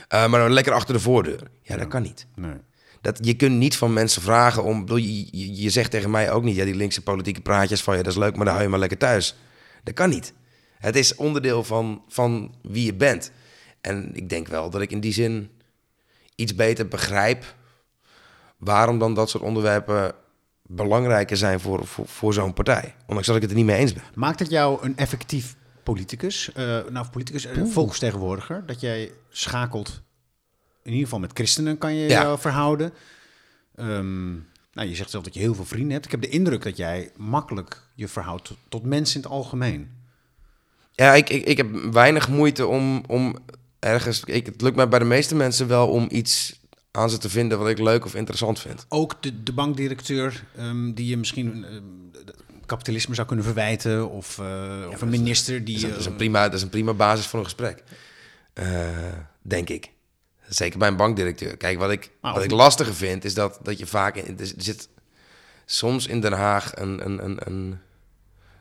Eh, maar dan lekker achter de voordeur. Ja, dat kan niet. Nee. Dat, je kunt niet van mensen vragen om... bedoel, Je, je, je zegt tegen mij ook niet... ja, die linkse politieke praatjes van je, dat is leuk... maar dan hou je maar lekker thuis. Dat kan niet. Het is onderdeel van, van wie je bent. En ik denk wel dat ik in die zin iets beter begrijp... waarom dan dat soort onderwerpen belangrijker zijn voor, voor, voor zo'n partij. Ondanks dat ik het er niet mee eens ben. Maakt het jou een effectief politicus? eh nou, politicus, uh, volksvertegenwoordiger? Dat jij schakelt, in ieder geval met christenen kan je Ja. jou verhouden. Ehm, nou, je zegt zelf dat je heel veel vrienden hebt. Ik heb de indruk dat jij makkelijk je verhoudt tot, mensen in het algemeen. Ja, ik, ik, ik heb weinig moeite om, om ergens... Ik, het lukt mij bij de meeste mensen wel om iets aan ze te vinden... wat ik leuk of interessant vind. Ook de, de bankdirecteur, ehm, die je misschien ehm, kapitalisme zou kunnen verwijten, of, of een minister die. Dat is, een, dat is een eh, prima, dat is een prima basis voor een gesprek. Eh, denk ik. Zeker bij een bankdirecteur. Kijk, wat ik, wat ik lastiger vind, is dat, dat je vaak... In, er zit soms in Den Haag een, een, een, een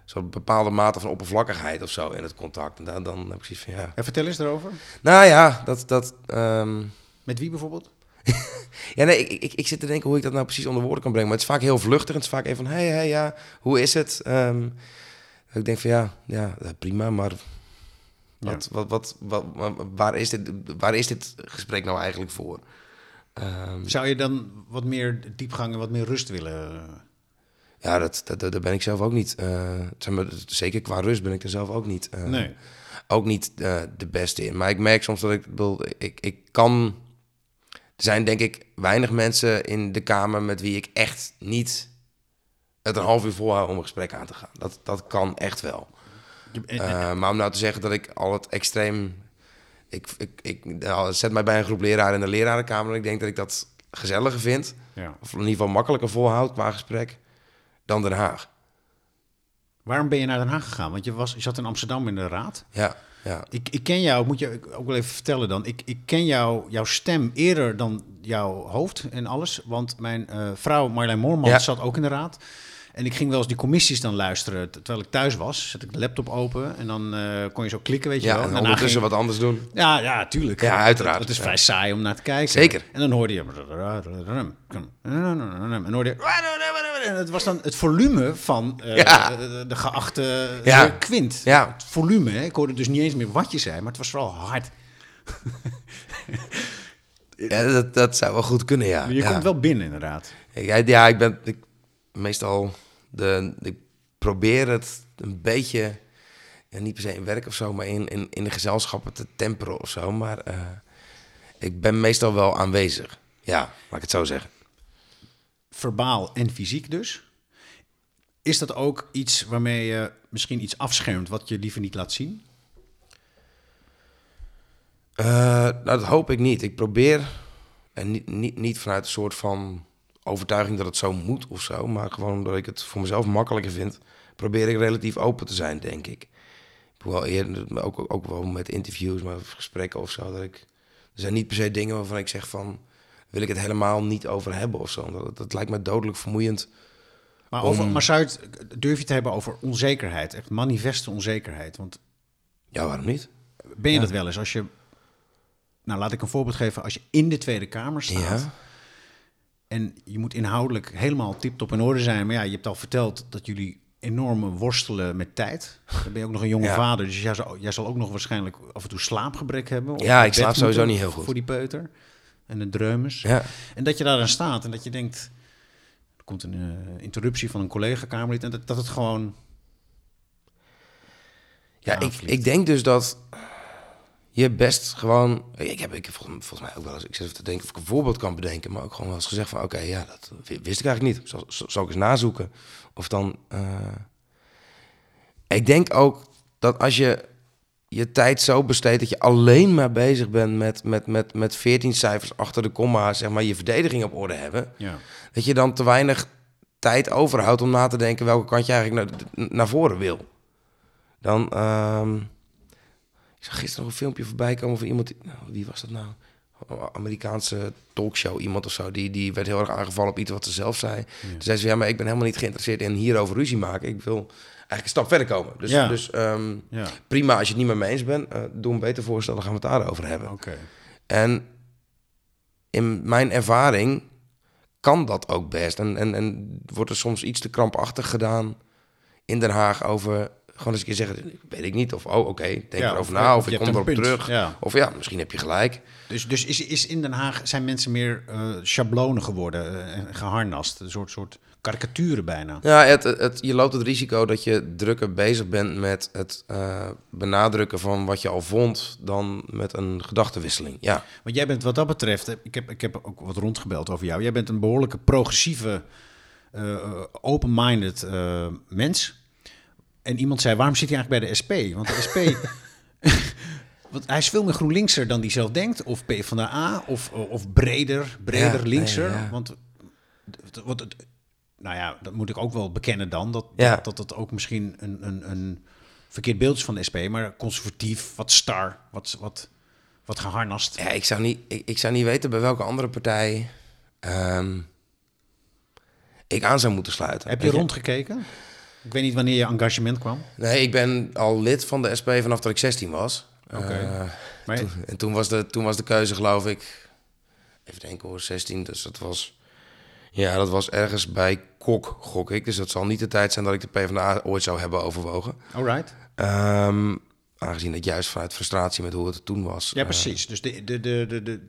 soort bepaalde mate van oppervlakkigheid of zo in het contact. En dan, dan heb ik zoiets van, ja... eh, vertel eens daarover. Nou ja, dat... dat ehm, Met wie bijvoorbeeld? Ja, nee, ik, ik, ik zit te denken hoe ik dat nou precies onder woorden kan brengen. Maar het is vaak heel vluchtig. Het is vaak even van, hé, hey, hey, ja, hoe is het? Ehm, ik denk van, ja, ja prima, maar wat, wat, wat, wat, wa- waar, is dit, waar is dit gesprek nou eigenlijk voor? Ehm, Zou je dan wat meer diepgang en wat meer rust willen? ja, dat, dat, dat- daar ben ik zelf ook niet. eh, zeg maar, zeker qua rust ben ik er zelf ook niet. eh, Nee. ook niet eh, de beste in. Maar ik merk soms dat ik, ik, ik kan... Er zijn denk ik weinig mensen in de Kamer met wie ik echt niet het een half uur volhoud om een gesprek aan te gaan. Dat, dat kan echt wel. Eh, maar om nou te zeggen dat ik al het extreem... Ik, ik, ik nou, zet mij bij een groep leraren in de lerarenkamer... en ik denk dat ik dat gezelliger vind... ja. of in ieder geval makkelijker volhoud qua gesprek... dan Den Haag. Waarom ben je naar Den Haag gegaan? Want je, was, je zat in Amsterdam in de raad. Ja, ja. Ik, ik ken jou, moet je ook wel even vertellen dan. Ik, ik ken jou, jouw stem eerder dan jouw hoofd en alles. Want mijn eh, vrouw Marjolein Moorman Ja. zat ook in de raad. En ik ging wel eens die commissies dan luisteren terwijl ik thuis was. Zet ik de laptop open en dan eh, kon je zo klikken, weet je Ja, wel. en daarna ondertussen ging- wat anders doen. Ja, ja, tuurlijk. Ja, uiteraard. Het, is Ja. vrij saai om naar te kijken. Zeker. En dan hoorde je... En hoorde je... En het was dan het volume van eh, Ja. de, de geachte Ja. Quint. Ja. Het volume, hè. ik hoorde dus niet eens meer wat je zei, maar het was vooral hard. Ja, dat, dat zou wel goed kunnen, ja. Je ja. komt wel binnen, inderdaad. Ik, ja, ik ben ik, meestal... De, ik probeer het een beetje... Ja, niet per se in werk of zo, maar in, in, in de gezelschappen te temperen of zo. Maar eh, ik ben meestal wel aanwezig. Ja, laat ik het zo zeggen. Verbaal en fysiek dus. Is dat ook iets waarmee je misschien iets afschermt wat je liever niet laat zien? Eh, nou, dat hoop ik niet. Ik probeer, en niet, niet, niet vanuit een soort van overtuiging dat het zo moet of zo, maar gewoon omdat ik het voor mezelf makkelijker vind, probeer ik relatief open te zijn, denk ik. Ik wel eerder, ook, ook wel met interviews, maar gesprekken of zo, dat ik... Er zijn niet per se dingen waarvan ik zeg van, wil ik het helemaal niet over hebben of zo. Dat, dat lijkt me dodelijk vermoeiend. Maar, over, Om- maar zou het, durf je het te hebben over onzekerheid? Echt manifeste onzekerheid? Want Ja, waarom niet? ben je Ja. dat wel eens als je... Nou, laat ik een voorbeeld geven. Als je in de Tweede Kamer staat... Ja. En je moet inhoudelijk helemaal tip-top in orde zijn... maar ja, je hebt al verteld dat jullie enorm worstelen met tijd. Dan ben je ook nog een jonge Ja. vader... dus jij zal, jij zal ook nog waarschijnlijk af en toe slaapgebrek hebben. Ja, ik slaap sowieso niet heel goed. Voor die peuter en de dreumes. Ja. En dat je daar dan staat en dat je denkt... er komt een eh, interruptie van een collega-Kamerlid... en dat, dat het gewoon... Ja, ik, aanvliegt. ik denk dus dat je best gewoon... Ik heb, ik heb volgens, volgens mij ook wel eens... Ik zit even te denken of ik een voorbeeld kan bedenken... maar ook gewoon wel eens gezegd van... oké, ja, dat wist ik eigenlijk niet. Zal, zal zal ik eens nazoeken? Of dan... eh, Ik denk ook dat als je je tijd zo besteedt... dat je alleen maar bezig bent met, met, met, met 14 cijfers achter de komma... zeg maar je verdediging op orde hebben... Ja. dat je dan te weinig tijd overhoudt om na te denken welke kant je eigenlijk naar, naar voren wil. Dan, ehm, ik zag gisteren nog een filmpje voorbij komen van iemand, nou, wie was dat nou? Amerikaanse talkshow, iemand of zo, die, die werd heel erg aangevallen op iets wat ze zelf zei. Toen zei ze, ja, maar ik ben helemaal niet geïnteresseerd in hierover ruzie maken. Ik wil eigenlijk een stap verder komen. Dus, Ja. dus ehm, Ja, prima, als je het niet met me eens bent, eh, doe een beter voorstel, dan gaan we het daarover hebben. oké. En in mijn ervaring kan dat ook best. En, en, en wordt er soms iets te krampachtig gedaan in Den Haag over... Gewoon eens een keer zeggen, weet ik niet. Of, oh, oké, denk Ja, erover na. of Of ik kom erop punt. terug. Ja. Of ja, misschien heb je gelijk. Dus, dus is, is in Den Haag zijn mensen meer eh schablonen geworden eh, geharnast? Een soort, soort karikaturen bijna. Ja, het, het, je loopt het risico dat je drukker bezig bent met het eh, benadrukken van wat je al vond... dan met een gedachtenwisseling. Ja, Want jij bent wat dat betreft, eh, ik heb, ik heb ook wat rondgebeld over jou. Jij bent een behoorlijke progressieve, eh, eh, open-minded eh, mens. En iemand zei, waarom zit hij eigenlijk bij de SP? Want de SP... Want hij is veel meer GroenLinkser dan hij zelf denkt. Of P van de A, of, of breder, breder Ja, linkser. nee, ja. Want wat het, nou ja, dat moet ik ook wel bekennen dan. Dat Ja. dat, dat ook misschien een, een, een verkeerd beeld is van de SP. Maar conservatief, wat star, wat, wat, wat geharnast. ja ik, zou niet, ik, ik zou niet weten bij welke andere partij... ehm, ik aan zou moeten sluiten. Heb je rondgekeken? Ik weet niet wanneer je engagement kwam. Nee, ik ben al lid van de SP vanaf dat ik 16 was. Oké. Eh, Maar toen- en toen was, de, toen was de keuze, geloof ik, even denken hoor, 16. Dus dat was, ja, dat was ergens bij Kok, gok ik. Dus dat zal niet de tijd zijn dat ik de PvdA ooit zou hebben overwogen. alright. Ehm, aangezien het juist vanuit frustratie met hoe het toen was. Ja, eh, precies. Dus de, de, de, de, de,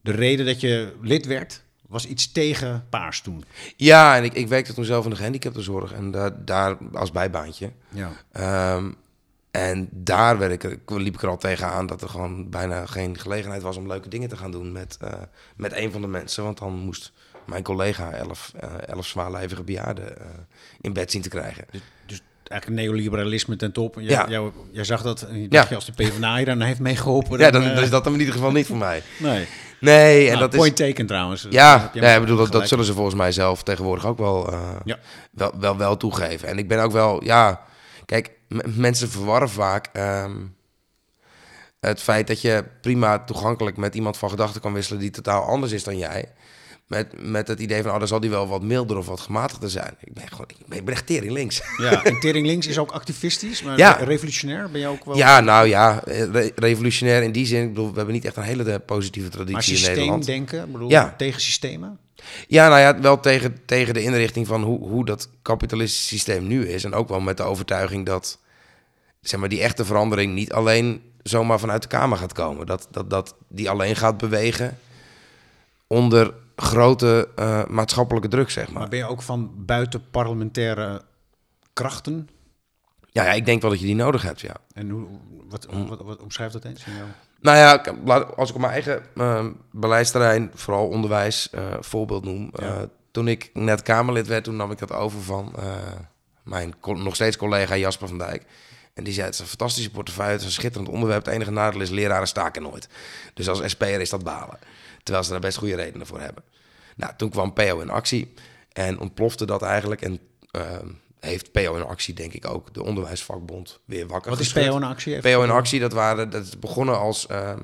de reden dat je lid werd, was iets tegen paars toen. ja, en ik, ik werkte toen zelf in de gehandicaptenzorg en daar, daar als bijbaantje. Ja. Ehm, en daar werd ik, liep ik er al tegenaan dat er gewoon bijna geen gelegenheid was om leuke dingen te gaan doen met, eh, met een van de mensen. Want dan moest mijn collega elf, eh elf zwaarlijvige bejaarden eh, in bed zien te krijgen. Dus eigenlijk neoliberalisme ten top. Jij, Ja. jou- jij zag dat en je Ja. dacht, je, als de PvdA je dan heeft meegeholpen... Ja, dan, eh, dan is dat hem in ieder geval niet voor mij. Nee. Nee, en Nou, dat point is... taken trouwens. Ja, nee, ik bedoel, dat, dat zullen ze volgens mij zelf tegenwoordig ook wel, eh, Ja. wel, wel, wel toegeven. En ik ben ook wel, ja, kijk, mensen verwarren vaak ehm, het feit dat je prima toegankelijk met iemand van gedachten kan wisselen die totaal anders is dan jij. Met, met het idee van, oh, dan zal die wel wat milder of wat gematigder zijn. Ik ben gewoon, ik ben, echt tering links. Ja, en Tering Links is ook activistisch, maar Ja. revolutionair ben je ook wel... Ja, nou ja, re- revolutionair in die zin. Ik bedoel, we hebben niet echt een hele positieve maar traditie in Nederland. ik bedoel, Ja. tegen systemen? Ja, nou ja, wel tegen, tegen de inrichting van hoe, hoe dat kapitalistische systeem nu is. En ook wel met de overtuiging dat zeg maar, die echte verandering niet alleen zomaar vanuit de Kamer gaat komen. Dat, dat, dat die alleen gaat bewegen onder grote eh, maatschappelijke druk, zeg maar. Maar ben je ook van buitenparlementaire krachten? Ja, ja, ik denk wel dat je die nodig hebt, ja. En hoe, wat, wat, wat, omschrijft dat eens? in jou? Nou ja, als ik op mijn eigen eh, beleidsterrein, vooral onderwijs, eh, voorbeeld noem. Ja. Eh, toen ik net Kamerlid werd, toen nam ik dat over van mijn nog steeds collega Jasper van Dijk. En die zei, het is een fantastische portefeuille, het is een schitterend onderwerp. Het enige nadeel is, leraren staken nooit. Dus als SP'er is dat balen. Terwijl ze daar best goede redenen voor hebben. Nou, toen kwam PO in actie en ontplofte dat eigenlijk. En eh, heeft PO in actie, denk ik ook, de onderwijsvakbond weer wakker Wat is. PO in actie? Even- PO in actie, dat, waren, dat is begonnen als ehm,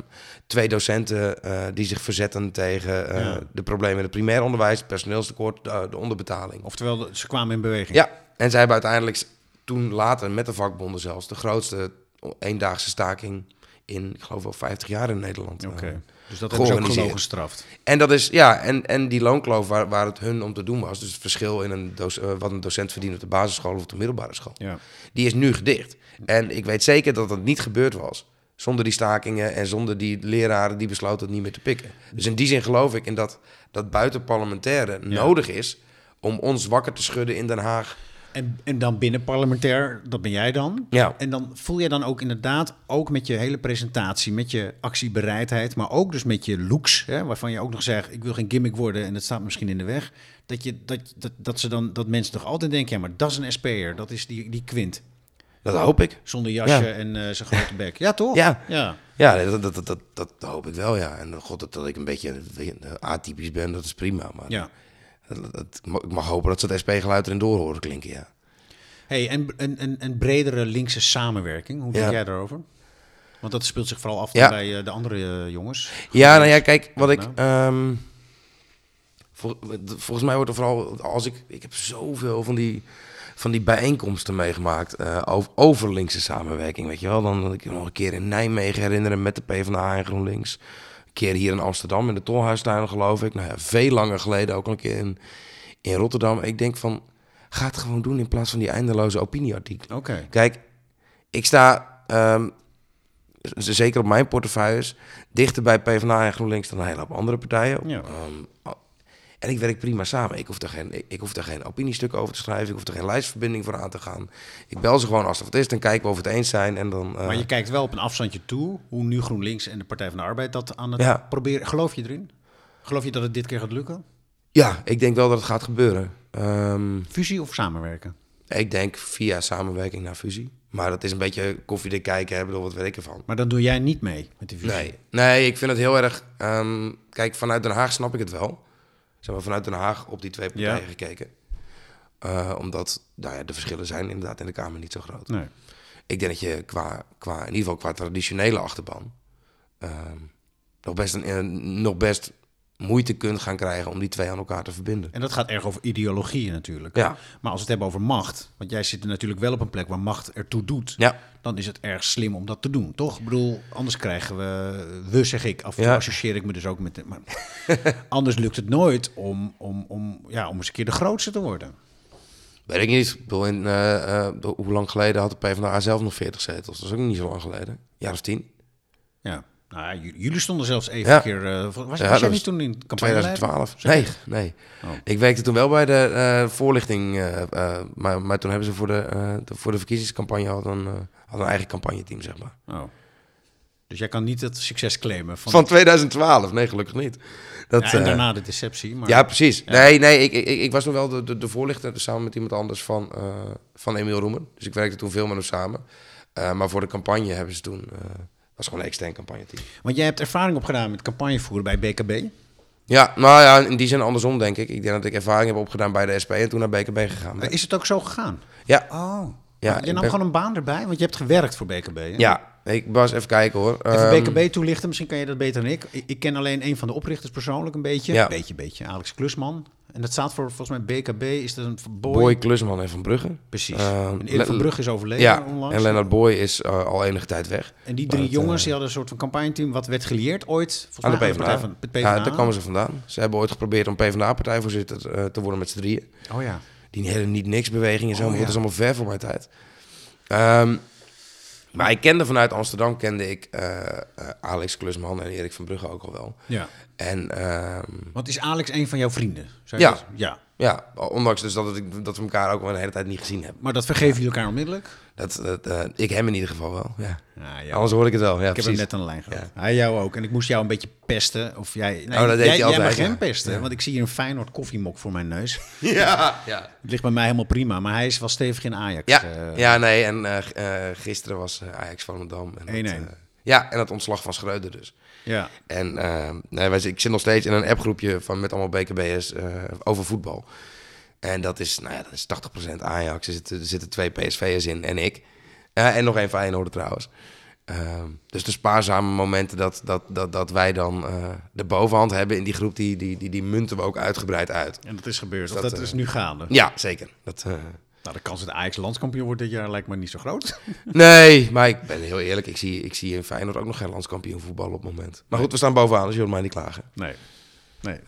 twee docenten eh, die zich verzetten tegen eh, Ja. de problemen in het primair onderwijs, het personeelstekort, de, de onderbetaling. Oftewel, ze kwamen in beweging. Ja, en zij hebben uiteindelijk toen later met de vakbonden zelfs de grootste eendaagse staking in, ik geloof wel 50 jaar in Nederland. Oké. eh, Dus dat hebben ze ook gewoon gestraft. en dat is, ja, en, en die loonkloof waar, waar het hun om te doen was, dus het verschil in een doc- eh, wat een docent verdient op de basisschool of op de middelbare school, Ja. die is nu gedicht. En ik weet zeker dat dat niet gebeurd was zonder die stakingen en zonder die leraren die besloten het niet meer te pikken. Dus in die zin geloof ik in dat dat buitenparlementaire nodig is om ons wakker te schudden in Den Haag. En, en dan binnen parlementair, dat ben jij dan. Ja. En dan voel je dan ook inderdaad, ook met je hele presentatie, met je actiebereidheid, maar ook dus met je looks, hè, waarvan je ook nog zegt, ik wil geen gimmick worden en dat staat misschien in de weg. Dat, je, dat, dat, dat, ze dan, dat mensen toch altijd denken, ja, maar dat is een SP'er, dat is die, die Quint. Dat hoop ik. Zonder jasje Ja. en eh, zijn grote bek. Ja, toch? Ja. ja. Ja, dat, dat, dat, dat, hoop ik wel, ja. En god, dat, dat ik een beetje eh, atypisch ben, dat is prima. Maar ja. Dat, dat- ik mag hopen dat ze het SP-geluid erin door horen klinken, ja. Hey, en en een, bredere linkse samenwerking, hoe denk Ja. jij daarover? Want dat speelt zich vooral af Ja. bij eh, de andere eh, jongens. Ja, nou ja, kijk, wat ik... Nou. ehm, vol- volgens mij wordt er vooral... Als ik, ik heb zoveel van die, van die bijeenkomsten meegemaakt eh, over, over linkse samenwerking, weet je wel. Dan ik kan me nog een keer in Nijmegen herinneren met de PvdA en GroenLinks. Keer hier in Amsterdam in de Tolhuistuin, geloof ik. Nou ja, veel langer geleden ook een keer in, in Rotterdam. Ik denk van, ga het gewoon doen in plaats van die eindeloze opinieartikelen. Oké. Kijk, ik sta z- zeker op mijn portefeuilles dichter bij PvdA en GroenLinks dan een hele hoop andere partijen. Ja. Ehm, en ik werk prima samen. Ik hoef, er geen, ik, ik hoef er geen opiniestuk over te schrijven. Ik hoef er geen lijstverbinding voor aan te gaan. Ik bel ze gewoon als er wat is. Dan kijken we of we het eens zijn. En dan, eh, Maar je kijkt wel op een afstandje toe hoe nu GroenLinks en de Partij van de Arbeid dat aan het Ja. proberen. Geloof je erin? Geloof je dat het dit keer gaat lukken? Ja, ik denk wel dat het gaat gebeuren. Ehm, Fusie of samenwerken? ik denk via samenwerking naar fusie. Maar dat is een beetje koffiedik kijken. Bedoel, wat weet ik ervan. Maar dan doe jij niet mee met die fusie. Nee, nee, ik vind het heel erg. ehm, kijk, vanuit Den Haag snap ik het wel. Zeg maar vanuit Den Haag op die twee partijen Ja. gekeken. Eh, omdat nou ja, de verschillen zijn inderdaad in de Kamer niet zo groot. Nee. Ik denk dat je qua, qua, in ieder geval qua traditionele achterban... ehm, nog, best een, eh, nog best moeite kunt gaan krijgen om die twee aan elkaar te verbinden. En dat gaat erg over ideologieën natuurlijk. Ja. Maar als we het hebben over macht, want jij zit er natuurlijk wel op een plek waar macht ertoe doet, Ja, dan is het erg slim om dat te doen, toch? Ik bedoel, anders krijgen we, we zeg ik, af en toe Ja. associeer ik me dus ook met, maar anders lukt het nooit om, om, om, ja, om eens een keer de grootste te worden. weet ik niet. Ik bedoel, in, eh, eh, hoe lang geleden had de PvdA zelf nog 40 zetels? Dat is ook niet zo lang geleden. Een jaar of tien. Ja. Nou, jullie stonden zelfs even Ja. een keer. eh, was jij niet toen in campagne? 2012. Nee, nee. Oh. Ik werkte toen wel bij de eh, voorlichting, eh, maar, maar toen hebben ze voor de, de- voor de verkiezingscampagne hadden, een, hadden een eigen campagneteam, zeg maar. Oh. Dus jij kan niet het succes claimen van. Van 2012, nee, gelukkig niet. Dat, ja, en daarna de deceptie. Maar, ja, precies. Nee, nee, ik, ik, ik was nog wel de, de, de voorlichter dus samen met iemand anders van, van Emiel Roemen. Dus ik werkte toen veel met hem samen. Maar voor de campagne hebben ze toen, was gewoon een extern campagneteam. Want jij hebt ervaring opgedaan met campagnevoeren bij BKB. Ja, nou ja, in die zin andersom denk ik. Ik denk dat ik ervaring heb opgedaan bij de SP en toen naar BKB gegaan ben. Is het ook zo gegaan? Ja, Oh. Ja, je nam ben- gewoon een baan erbij, want je hebt gewerkt voor BKB. Hè? Ja, ik was even kijken hoor. Even Ehm, BKB toelichten, misschien kan je dat beter dan ik. ik. Ik ken alleen een van de oprichters persoonlijk een beetje. Ja. Beetje, beetje. Alex Klusman. En dat staat voor, volgens mij BKB, is dat een boy? Boy Klusman en Van Brugge. Precies. Ehm, en Erik van Brugge is overleden Ja, onlangs. en Leonard Boy is eh, al enige tijd weg. En die drie jongens eh, die hadden een soort van campagneteam. Wat werd geleerd ooit? Volgens Aan de mij PvdA. Van, de PvdA. Ja, daar kwamen ze vandaan. Ze hebben ooit geprobeerd om PvdA-partijvoorzitter eh, te worden met z'n drieën. Oh ja. Die hele niet-niks-beweging en zo, Oh, ja. dat is allemaal ver voor mijn tijd. Ehm, maar ik kende vanuit Amsterdam kende ik Alex Klusman en Erik van Brugge ook al wel. ja. En ehm, Want is Alex een van jouw vrienden? Zou Ja. Ja. ja, ondanks dus dat, het, dat we elkaar ook al een hele tijd niet gezien hebben. Maar dat vergeven jullie elkaar onmiddellijk? Dat, dat, eh, ik hem in ieder geval wel, ja. Ja. Anders hoor ik het wel, ja, ik heb hem net aan de lijn gehad. Hij jou ook. En ik moest jou een beetje pesten. Of jij, nee, Oh, dat deed jij, hij altijd, jij mag ja. hem pesten. Want ik zie hier een Feyenoord koffiemok voor mijn neus. Ja, ja. Het ligt bij mij helemaal prima. Maar hij is wel stevig in Ajax. Ja, eh. ja, nee, en eh, gisteren was Ajax en dat, 1-1. eh, ja, en het ontslag van Schreuder dus. Ja. En eh, nee, wij, ik zit nog steeds in een appgroepje van, met allemaal BKB'ers eh over voetbal. En dat is, nou ja, dat is 80% Ajax. Er zitten, er zitten twee PSV'ers in en ik. Eh, en nog één Feyenoord trouwens. Ehm, dus de spaarzame momenten dat, dat, dat, dat wij dan eh, de bovenhand hebben in die groep, die, die, die, die munten we ook uitgebreid uit. En dat is gebeurd. Of dat, dat, is nu gaande. Ja, zeker. Dat, eh, Nou, de kans dat Ajax landskampioen wordt dit jaar lijkt me niet zo groot. Nee, maar ik ben heel eerlijk. Ik zie, ik zie in Feyenoord ook nog geen landskampioen voetbal op het moment. Maar goed, we staan bovenaan, dus je hoort mij niet klagen. Nee. Nee.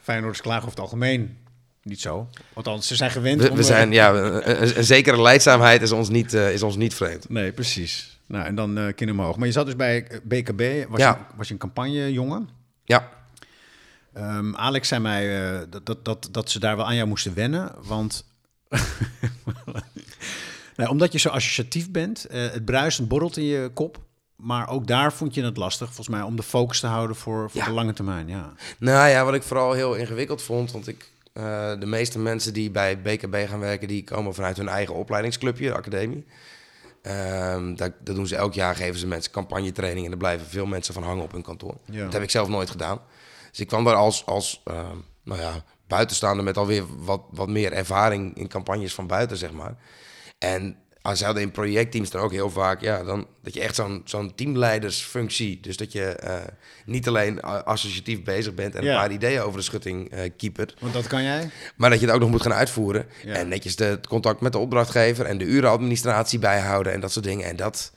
Feyenoorders klagen over het algemeen niet zo. Althans, ze zijn gewend We, eh, zijn, ja, een, een- een zekere leidzaamheid is ons niet, eh, is ons niet vreemd. Nee, precies. Nou, en dan eh kin omhoog. Maar je zat dus bij eh, BKB. Was, Ja. je, was je een campagnejongen? Ja, Ehm, Alex zei mij eh, dat, dat, dat, dat ze daar wel aan jou moesten wennen. Want nou, omdat je zo associatief bent, eh, het bruisend borrelt in je kop. Maar ook daar vond je het lastig, volgens mij, om de focus te houden voor, voor Ja. de lange termijn. Ja. nou ja, wat ik vooral heel ingewikkeld vond, want ik, eh, de meeste mensen die bij BKB gaan werken, die komen vanuit hun eigen opleidingsclubje, de academie. Ehm dat, dat doen ze elk jaar, geven ze mensen campagnetraining en er blijven veel mensen van hangen op hun kantoor. Ja. Dat heb ik zelf nooit gedaan. Dus ik kwam daar als, als ehm, nou ja, buitenstaander met alweer wat, wat meer ervaring in campagnes van buiten, zeg maar. En als ze hadden in projectteams dan ook heel vaak, ja, dan dat je echt zo'n zo'n teamleidersfunctie, dus dat je eh, niet alleen associatief bezig bent en Ja. een paar ideeën over de schutting eh keepert, Want dat kan jij? maar dat je het ook nog moet gaan uitvoeren. Ja. En netjes de, het contact met de opdrachtgever en de urenadministratie bijhouden en dat soort dingen. En dat,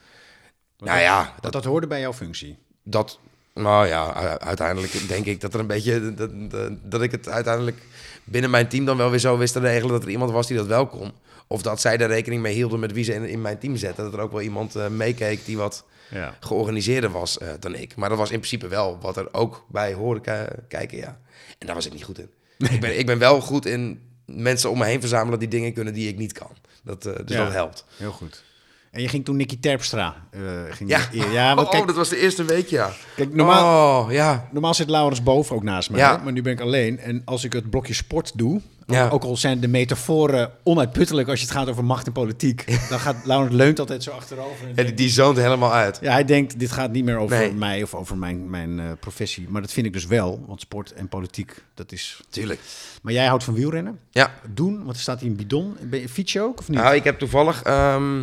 nou ja, Dat, dat hoorde bij jouw functie. dat, nou ja, uiteindelijk denk ik dat er een beetje, dat, dat, dat ik het uiteindelijk binnen mijn team dan wel weer zo wist te regelen dat er iemand was die dat wel kon. Of dat zij er rekening mee hielden met wie ze in, in mijn team zetten. Dat er ook wel iemand eh, meekeek die wat Ja. georganiseerder was eh, dan ik. Maar dat was in principe wel wat er ook bij hoorde ki- kijken, ja. En daar was ik niet goed in. Ik, ben, ik ben wel goed in mensen om me heen verzamelen die dingen kunnen die ik niet kan. Dat, eh, dus Ja. dat helpt. Heel goed. En je ging toen Nicky Terpstra. eh, ging Ja, je- ja want oh, kijk, dat was de eerste week, ja. kijk, normaal, Oh, ja. Normaal zit Laurens boven ook naast mij, Ja. maar nu ben ik alleen. En als ik het blokje sport doe, ook, Ja. ook al zijn de metaforen onuitputtelijk als je het gaat over macht en politiek, dan gaat Laurens leunt altijd zo achterover. En die, denkt- die zoont helemaal uit. ja, hij denkt, dit gaat niet meer over Nee. mij of over mijn, mijn eh, professie. Maar dat vind ik dus wel, want sport en politiek, dat is... Tuurlijk. Maar jij houdt van wielrennen? Ja. Doen, want er staat hier een bidon. Ben je fiets ook of niet? Nou, ik heb toevallig ehm,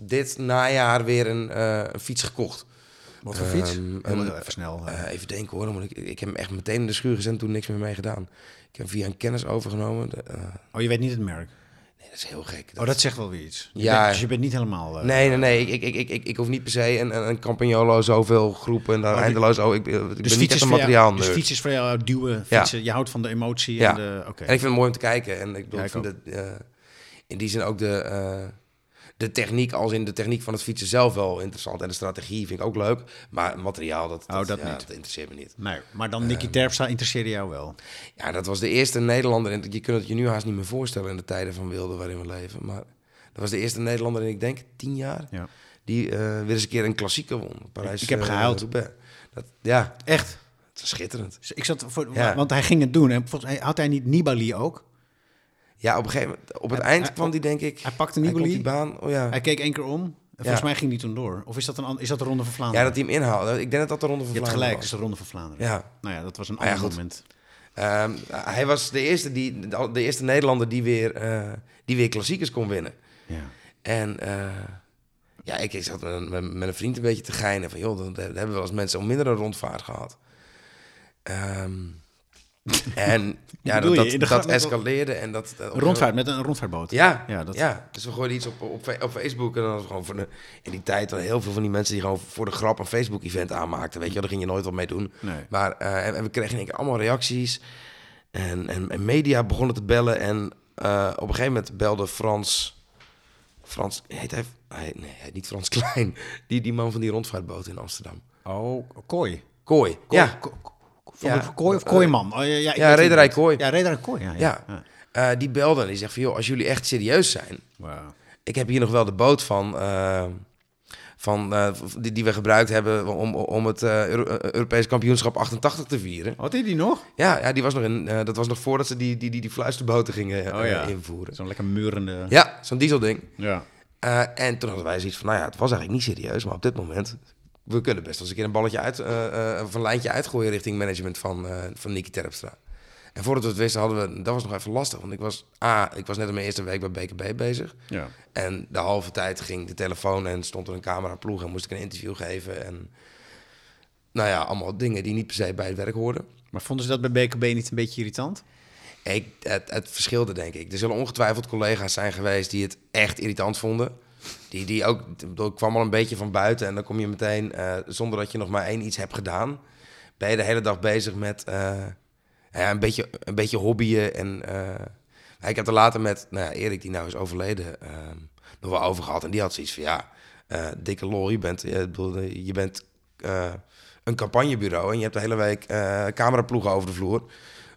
dit najaar weer een, eh, een fiets gekocht. Wat voor fiets? Heel een- even snel. eh. Even denken hoor, ik, ik heb hem echt meteen in de schuur gezet en toen niks meer mee gedaan. Ik heb via een kennis overgenomen. De, eh, oh, je weet niet het merk? nee, dat is heel gek. Oh, dat zegt wel weer iets. Je Ja. bent- dus je bent niet helemaal... Nee, nee, nee. Ik, ik, ik, ik, ik hoef niet per se een, een, Campagnolo zoveel groepen en daar Oh, eindeloos... Oh, ik, ik ben Dus niet fiets, echt een materiaal dus fiets is voor jou duwen, Ja. fietsen. Je houdt van de emotie Ja. en de... Oké. En ik vind het mooi om te kijken. En ik, bedoel, Ja, ik ik vind het, in die zin ook de, de techniek, als in de techniek van het fietsen zelf wel interessant. En de strategie vind ik ook leuk. Maar materiaal, dat, Oh, dat ja, niet. dat interesseert me niet. Nee, maar dan Nicky Terpstra interesseerde jou wel. Ja, dat was de eerste Nederlander. En je kunt het je nu haast niet meer voorstellen in de tijden van wilde waarin we leven. Maar dat was de eerste Nederlander in, ik denk, tien jaar. Ja. Die eh, weer eens een keer een klassieker won. Parijs, Ik heb eh, gehuild. Dat, ja, Echt? schitterend. Ik zat voor, Ja. Want hij ging het doen. En volgens had hij niet Nibali ook. Ja, op een gegeven moment, op het Hij- eind hij- kwam die denk ik... Hij pakte hij Nibali. die baan, oh ja. Hij keek één keer om. En volgens Ja. mij ging hij toen door. Of is dat, een, is dat de Ronde van Ja, Vlaanderen? dat hij hem inhaalde. Ik denk dat dat de ronde van je hebt Vlaanderen gelijk, is de Ronde van Vlaanderen. Ja. Nou ja, dat was een Ah ja, ander goed. moment. Ehm, hij was de eerste, die, de eerste Nederlander die weer, eh, die weer klassiekers kon winnen. Ja. En eh, Ja, ik, ik zat met, een- met, met een vriend een beetje te geinen. Van, joh, dan, dan hebben we wel eens mensen om minder een rondvaart gehad. Ehm, en ja, dat, dat, escaleerde. En dat, dat- Een rondvaart met een rondvaartboot. Ja, Ja, dus we gooiden iets op, op, Facebook. En dan was gewoon voor de, in die tijd waren heel veel van die mensen die gewoon voor de grap een Facebook-event aanmaakten. Weet je, daar ging je nooit wat mee doen. Nee. Maar eh, en, en we kregen in één keer allemaal reacties. En, en, en media begonnen te bellen. En eh, op een gegeven moment belde Frans. Frans, heet hij? nee, niet Frans Klein. Die, die man van die rondvaartboot in Amsterdam. Oh, kooi. Kooi. Ja, Van Ja. kooi of kooiman? Oh, ja, ja, rederij. Kooi. Ja, rederij kooi. Ja, ja. ja. Eh, die belde en die zegt van... joh, als jullie echt serieus zijn... Ik heb hier nog wel de boot van, eh, van eh, die, die we gebruikt hebben om, om het eh, Euro- eh, Europees kampioenschap 88 te vieren. Had hij die nog? Ja, ja die was nog in, eh, dat was nog voordat ze die, die, die, die fluisterboten gingen eh, Oh invoeren. Zo'n lekker murende... Ja, zo'n dieselding. Ja. Eh, en toen hadden wij zoiets van, nou ja, het was eigenlijk niet serieus, maar op dit moment, we kunnen best wel eens een keer een balletje uit, eh, eh, of een lijntje uitgooien richting management van, eh van Nicky Terpstra. En voordat we het wisten hadden we, dat was nog even lastig, want ik was, A, ik was net in mijn eerste week bij BKB bezig. ja. En de halve tijd ging de telefoon en stond er een cameraploeg en moest ik een interview geven. En nou ja, allemaal dingen die niet per se bij het werk hoorden. Maar vonden ze dat bij BKB niet een beetje irritant? Ik, het, het verschilde, denk ik. Er zullen ongetwijfeld collega's zijn geweest die het echt irritant vonden. Die, die ook, ik bedoel, kwam al een beetje van buiten en dan kom je meteen, eh, zonder dat je nog maar één iets hebt gedaan, ben je de hele dag bezig met eh, ja, een, beetje, een beetje hobbyen. En eh, ik heb er later met nou ja, Erik, die nou is overleden, nog wel over gehad. En die had zoiets van, ja, dikke lol, je bent, je bent een campagnebureau en je hebt de hele week cameraploegen over de vloer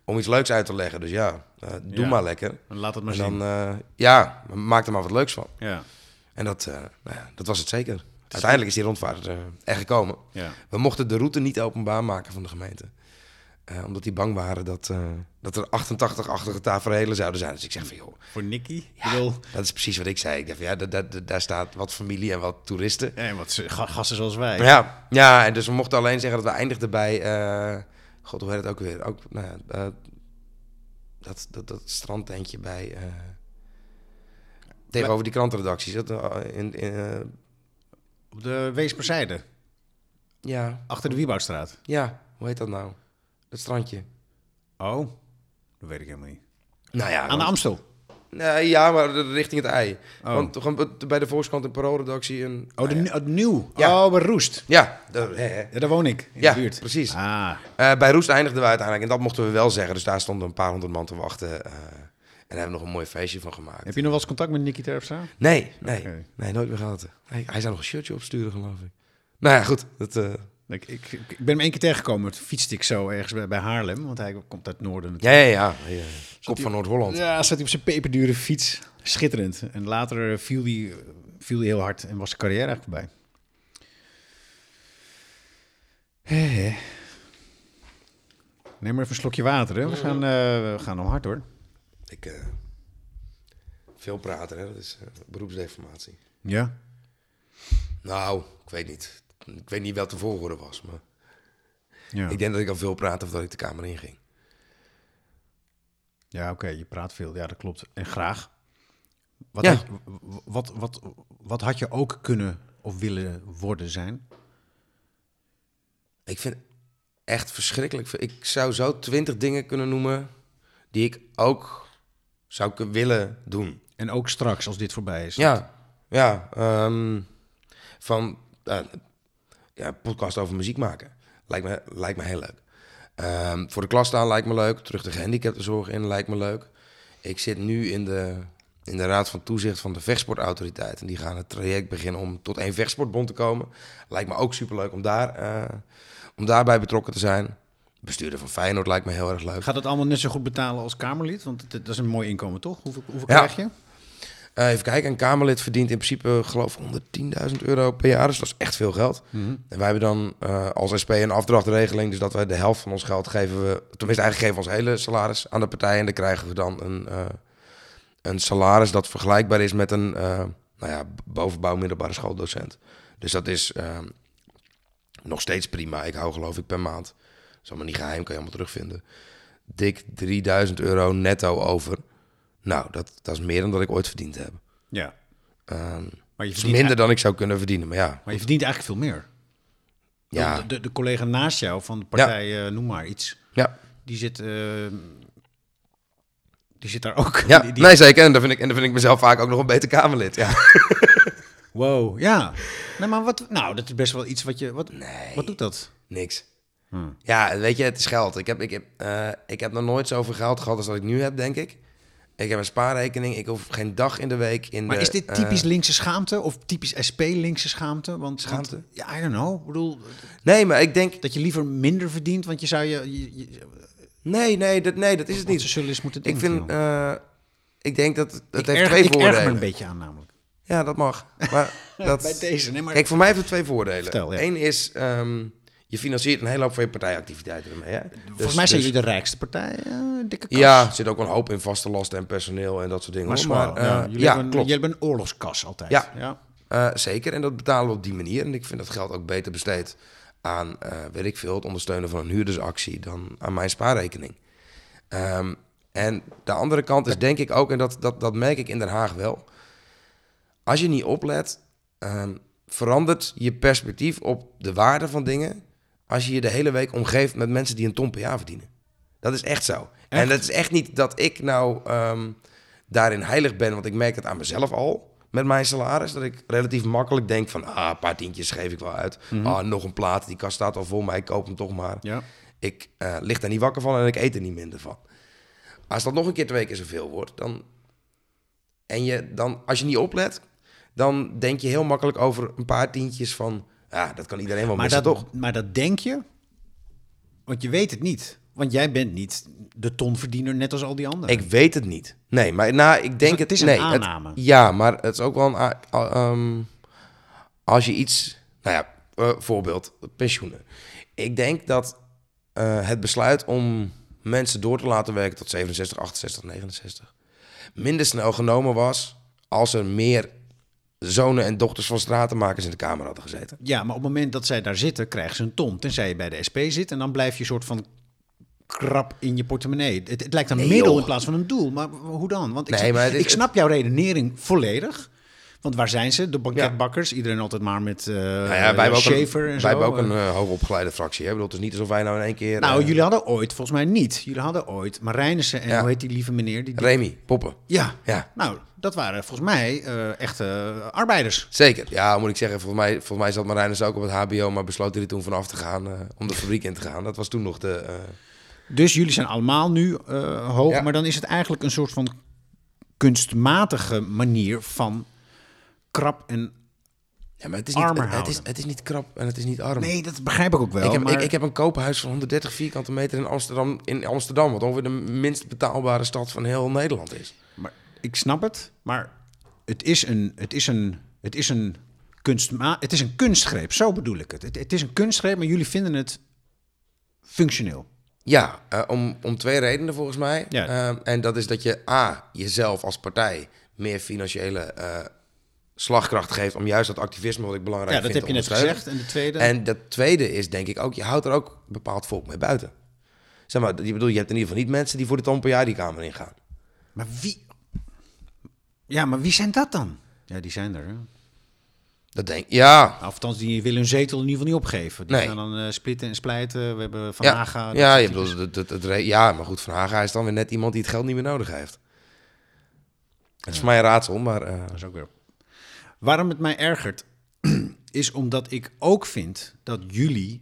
om iets leuks uit te leggen. Dus ja, doe Ja. maar lekker. Laat het maar En zien. dan, eh, ja, maak er maar wat leuks van. Ja. En dat, eh, nou ja, dat was het zeker. Uiteindelijk is die rondvaart eh, er gekomen. Ja. We mochten de route niet openbaar maken van de gemeente. Eh, omdat die bang waren dat, dat er 88-achtige tafereelen zouden zijn. Dus ik zeg van, joh, Voor Nicky? Ik bedoel, dat is precies wat ik zei. Ik dacht van, ja, da- da- da- daar staat wat familie en wat toeristen. ja, en wat gasten zoals wij. Ja, ja, en dus we mochten alleen zeggen dat we eindigden bij... God, hoe heet het ook weer? Ook, nou ja, dat, dat, dat strandtentje bij... tegenover die krantenredacties. Dat, eh, in, in, eh, Op de Weesperzijde, ja, achter de Wieboudstraat. ja, hoe heet dat nou? Het strandje. Oh, dat weet ik helemaal niet. Nou ja, Aan de Amstel. Nee, ja, maar richting het ei. Oh. Want bij de Volkskrant en Paroolredactie een... Oh, de, ja. nieuw. Ja. Oh, bij Roest. Ja, daar-. Ja, woon ik, in Ja, de buurt. precies. Ah, Eh, bij Roest eindigden we uiteindelijk, en dat mochten we wel zeggen. Dus daar stonden een paar honderd man te wachten. en daar hebben we nog een mooi feestje van gemaakt. heb je nog wel eens contact met Nicky Terpstra? Nee, nee, nee, nooit meer gehad. Hij, hij zou nog een shirtje opsturen, geloof ik. Nou ja, goed. Dat, eh, Ik, ik, ik ben hem één keer tegengekomen. Toen fietste ik zo ergens bij, bij Haarlem, want hij komt uit het noorden ja, natuurlijk. ja, ja. ja. Kop van Noord-Holland. Ja, zat hij op zijn peperdure fiets. Schitterend. En later eh, viel hij, viel hij heel hard en was zijn carrière eigenlijk voorbij. Neem maar even een slokje water, hè. We gaan, eh, we gaan nog hard, hoor. Ik, eh, veel praten, hè. Dat is eh, beroepsdeformatie. Ja? Nou, ik weet niet. Ik weet niet wat de volgorde was, maar... Ja, Ik denk dat ik al veel praatte voordat ik de kamer inging. ja oké, je praat veel. Ja, dat klopt. En graag. Wat, Ja. had, wat, wat, wat had je ook kunnen of willen worden zijn? Ik vind echt verschrikkelijk. Ik zou zo twintig dingen kunnen noemen die ik ook zou kun- willen doen. En ook straks, als dit voorbij is. Ja, ja. ehm, van eh, ja, podcast over muziek maken. Lijkt me, lijkt me heel leuk. Ehm, voor de klas staan lijkt me leuk. Terug de gehandicaptenzorg in lijkt me leuk. Ik zit nu in de, in de raad van toezicht van de vechtsportautoriteit. En die gaan het traject beginnen om tot één vechtsportbond te komen. Lijkt me ook superleuk om, daar, eh, om daarbij betrokken te zijn. Bestuurder van Feyenoord lijkt me heel erg leuk. Gaat het allemaal net zo goed betalen als Kamerlid? Want dat is een mooi inkomen, toch? Hoeveel, hoeveel Ja. krijg je? Eh, even kijken, een Kamerlid verdient in principe geloof ik 110.000 euro per jaar. Dus dat is echt veel geld. En wij hebben dan eh, als SP een afdrachtregeling. Dus dat wij de helft van ons geld geven we... Tenminste, eigenlijk geven we ons hele salaris aan de partij. En dan krijgen we dan een, eh, een salaris dat vergelijkbaar is met een nou ja, bovenbouw middelbare schooldocent. Dus dat is nog steeds prima. Ik hou geloof ik per maand. Is allemaal niet geheim, kan je allemaal terugvinden. Dik 3000 euro netto over. Nou, dat, dat is meer dan dat ik ooit verdiend heb. Ja. Ehm, Maar je is verdient, minder dan ik zou kunnen verdienen, maar ja. maar je verdient eigenlijk veel meer. Ja, De, de, de collega naast jou van de partij, eh, noem maar iets, ja. die zit, eh, die zit daar ook. ja. Die- die- nee zeker. En dan, vind ik, en dan vind ik mezelf vaak ook nog een beter Kamerlid. Ja. Wow, ja. Nee, maar wat, nou, dat is best wel iets wat je, wat, wat doet dat? Niks. Hmm. Ja, weet je, het is geld. Ik heb, ik, heb, eh, ik heb nog nooit zoveel geld gehad als dat ik nu heb, denk ik. Ik heb een spaarrekening. Ik hoef geen dag in de week in Maar de... is dit eh, typisch linkse schaamte of typisch SP linkse schaamte? Want, Schaamte? want- ja, I don't know. Ik bedoel, nee, maar ik denk... dat je liever minder verdient, want je zou je, je, je Nee, nee, dat, nee, dat is het want ze niet. zullen eens moeten Ik vind... eh, ik denk dat het ik heeft erg, twee ik erg voordelen. me een beetje aan namelijk. Ja, dat mag. Maar dat... Bij deze, nee, maar... Kijk, voor mij heeft het twee voordelen. Vertel, ja. Eén is, ehm, je financiert een hele hoop van je partijactiviteiten ermee. Hè? Volgens Dus- mij zijn dus- jullie de rijkste partij, eh, dikke kas. Ja, er zit ook een hoop in vaste lasten en personeel en dat soort dingen. maar hoor. ja, eh, jullie, ja, hebben, klopt. jullie hebben een oorlogskas altijd. Ja. ja. Eh, zeker, en dat betalen we op die manier. En ik vind dat geld ook beter besteed aan, weet ik veel, het ondersteunen van een huurdersactie dan aan mijn spaarrekening. Ehm, en de andere kant is denk ik ook, en dat, dat, dat merk ik in Den Haag wel. Als je niet oplet, ehm, verandert je perspectief op de waarde van dingen als je je de hele week omgeeft met mensen die een ton per jaar verdienen. Dat is echt zo. En dat is echt niet dat ik nou ehm, daarin heilig ben, want ik merk het aan mezelf al met mijn salaris. Dat ik relatief makkelijk denk van, ah, een paar tientjes geef ik wel uit. Ah, nog een plaat, die kast staat al vol, maar ik koop hem toch maar. Ja. Ik eh, lig daar niet wakker van en ik eet er niet minder van. Als dat nog een keer twee keer zoveel wordt, dan... En je dan, als je niet oplet, dan denk je heel makkelijk over een paar tientjes van... Ja, dat kan iedereen wel Maar, missen, dat, toch? maar dat denk je, want je weet het niet. Want jij bent niet de tonverdiener net als al die anderen. Ik weet het niet. Nee, maar nou, ik denk het het... is een nee, aanname. Het, ja, maar het is ook wel een... ehm, als je iets... Nou ja, eh, voorbeeld, pensioenen. Ik denk dat eh, het besluit om mensen door te laten werken tot 67, 68, 69... minder snel genomen was als er meer zonen en dochters van stratenmakers in de Kamer hadden gezeten. Ja, maar op het moment dat zij daar zitten, krijgen ze een ton. Tenzij je bij de SP zit en dan blijf je een soort van krap in je portemonnee. Het, het lijkt een Nee, middel joh. in plaats van een doel. Maar hoe dan? Want ik, Nee, snap, maar het is- ik snap jouw redenering volledig. Want waar zijn ze? De banketbakkers. Iedereen altijd maar met uh, Nou ja, wij hebben ook Schaefer een, en wij zo. hebben ook een eh, hoogopgeleide fractie. Hè? Ik bedoel, het is niet alsof wij nou in één keer... nou, eh, jullie hadden ooit, volgens mij niet. Jullie hadden ooit Marijnissen en Ja. hoe heet die lieve meneer? Die, die- Remy, Poppen. ja. Ja, Nou, dat waren volgens mij eh, echte arbeiders. zeker. Ja, moet ik zeggen, volgens mij, volgens mij zat Marijnus ook op het HBO, maar besloot hij er toen vanaf te gaan eh, om de fabriek in te gaan. Dat was toen nog de... eh, Dus jullie zijn allemaal nu eh, hoog, Ja. maar dan is het eigenlijk een soort van kunstmatige manier van krap en... ja, maar het is, niet, het, het is, het is niet krap en het is niet arm. Nee, dat begrijp ik ook wel. ik, heb, maar... ik, ik heb een koophuis van 130 vierkante meter in Amsterdam, in Amsterdam, wat ongeveer de minst betaalbare stad van heel Nederland is. Maar ik snap het, maar het is een, het is een, het is een, kunstma het is een kunstgreep, zo bedoel ik het. het. Het is een kunstgreep, maar jullie vinden het functioneel. Ja, eh, om, om twee redenen volgens mij. Ja. Ehm, en dat is dat je A, jezelf als partij meer financiële eh, slagkracht geeft om juist dat activisme wat ik belangrijk Ja, dat vind heb je net gezegd. En de tweede, En dat tweede is denk ik ook, je houdt er ook een bepaald volk mee buiten. Zeg maar, je bedoel, je hebt in ieder geval niet mensen die voor de ton per jaar die kamer ingaan. maar wie... Ja, maar wie zijn dat dan? Ja, die zijn er. Hè? Dat denk ja. Althans, die willen hun zetel in ieder geval niet opgeven. Die Nee. gaan dan eh, splitten en splijten. We hebben Van Ja, Haga. ja, je bedoelt, het, het, ja, maar goed, Van Haga is dan weer net iemand die het geld niet meer nodig heeft. Het is voor mij een raadsel, maar... eh, Dat is ook weer. Waarom het mij ergert, is omdat ik ook vind dat jullie,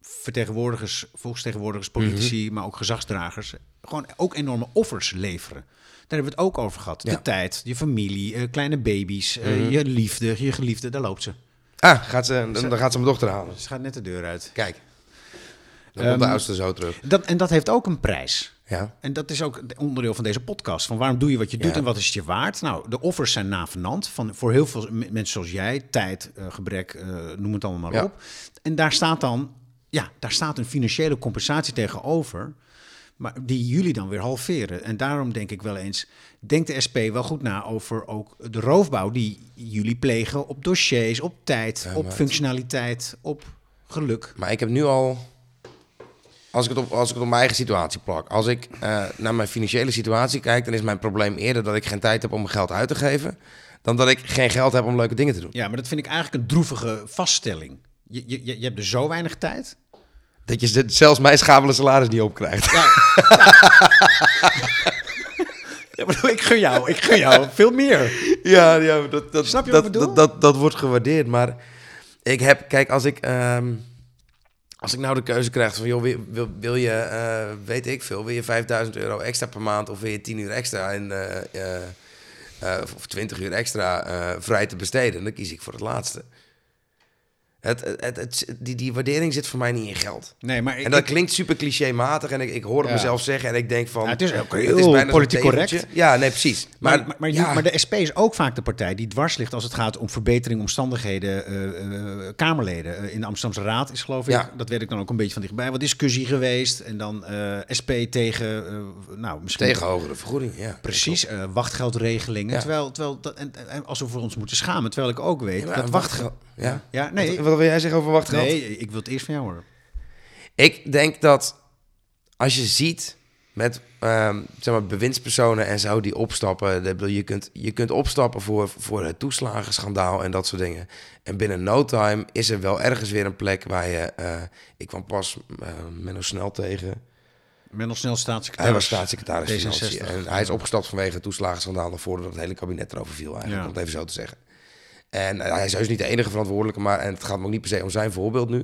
vertegenwoordigers, volksvertegenwoordigers, politici, Mhm. maar ook gezagsdragers, gewoon ook enorme offers leveren. Daar hebben we het ook over gehad. Ja. Mhm. De tijd, je familie, eh, kleine baby's, eh, je liefde, je geliefde, daar loopt ze. ah, gaat ze, dan, dan gaat ze mijn dochter halen. Ze gaat net de deur uit. Kijk. Dan komt de Ehm, oudste zo terug. Dat, en dat heeft ook een prijs. Ja. En dat is ook onderdeel van deze podcast. Van waarom doe je wat je doet Ja. en wat is het je waard? Nou, de offers zijn navenant. Van, voor heel veel mensen zoals jij. Tijd, eh, gebrek, eh, noem het allemaal maar Ja. op. En daar staat dan... Ja, daar staat een financiële compensatie tegenover. Maar die jullie dan weer halveren. En daarom denk ik wel eens... Denkt de SP wel goed na over ook de roofbouw... die jullie plegen op dossiers, op tijd, op functionaliteit, op geluk. Maar ik heb nu al... Als ik het op, als ik het op mijn eigen situatie plak. Als ik eh, naar mijn financiële situatie kijk... dan is mijn probleem eerder dat ik geen tijd heb om mijn geld uit te geven... dan dat ik geen geld heb om leuke dingen te doen. Ja, maar dat vind ik eigenlijk een droevige vaststelling. Je, je, je je hebt dus zo weinig tijd. Dat je zelfs mijn schabele salaris niet opkrijgt. Ja. ja, maar ik gun jou, ik gun jou veel meer. Ja, ja dat, dat, Snap je dat, wat ik bedoel? Dat, dat, dat wordt gewaardeerd. Maar ik heb, kijk, als ik, ehm, als ik nou de keuze krijg van, joh, wil, wil, wil je, eh, weet ik veel, wil je 5000 euro extra per maand of wil je 10 uur extra en, eh, eh, of 20 uur extra vrij te besteden, dan kies ik voor het laatste. Het, het, het, het- die, die waardering zit voor mij niet in geld. Nee, maar ik, En dat ik- klinkt super clichématig en ik, ik hoor het Ja. mezelf zeggen en ik denk van... Ja, het is ook het heel bijna zo'n politiek correct. Ja, nee, precies. Maar, Maar, maar, maar, ja, maar de SP is ook vaak de partij die dwars ligt als het gaat om verbetering omstandigheden. eh, eh, Kamerleden Eh, in de Amsterdamse Raad is geloof ik, Ja. dat weet ik dan ook een beetje van dichtbij, wat discussie geweest. En dan SP tegen, nou misschien... tegen hogere vergoeding, ja. Precies, wachtgeldregelingen. Terwijl, terwijl dat, en, en als we voor ons moeten schamen, terwijl ik ook weet dat wachtgeld. Ja. Ja, nee, Wat, wat wil jij zeggen over wachtgeld? nee, ik wil het eerst van jou horen. Ik denk dat als je ziet met ehm, zeg maar, bewindspersonen en zo die opstappen. bedoel, Je kunt, je kunt opstappen voor, voor het toeslagenschandaal en dat soort dingen. En binnen no time is er wel ergens weer een plek waar je... eh, ik kwam pas uh, Menno Snel tegen. Ben nog snel staatssecretaris. Hij was staatssecretaris D66. Financiën. En hij is opgestapt vanwege het toeslagenschandaal... voordat het hele kabinet erover viel eigenlijk, Ja. om het even zo te zeggen. En eh, hij is heus niet de enige verantwoordelijke... maar en het gaat me ook niet per se om zijn voorbeeld nu...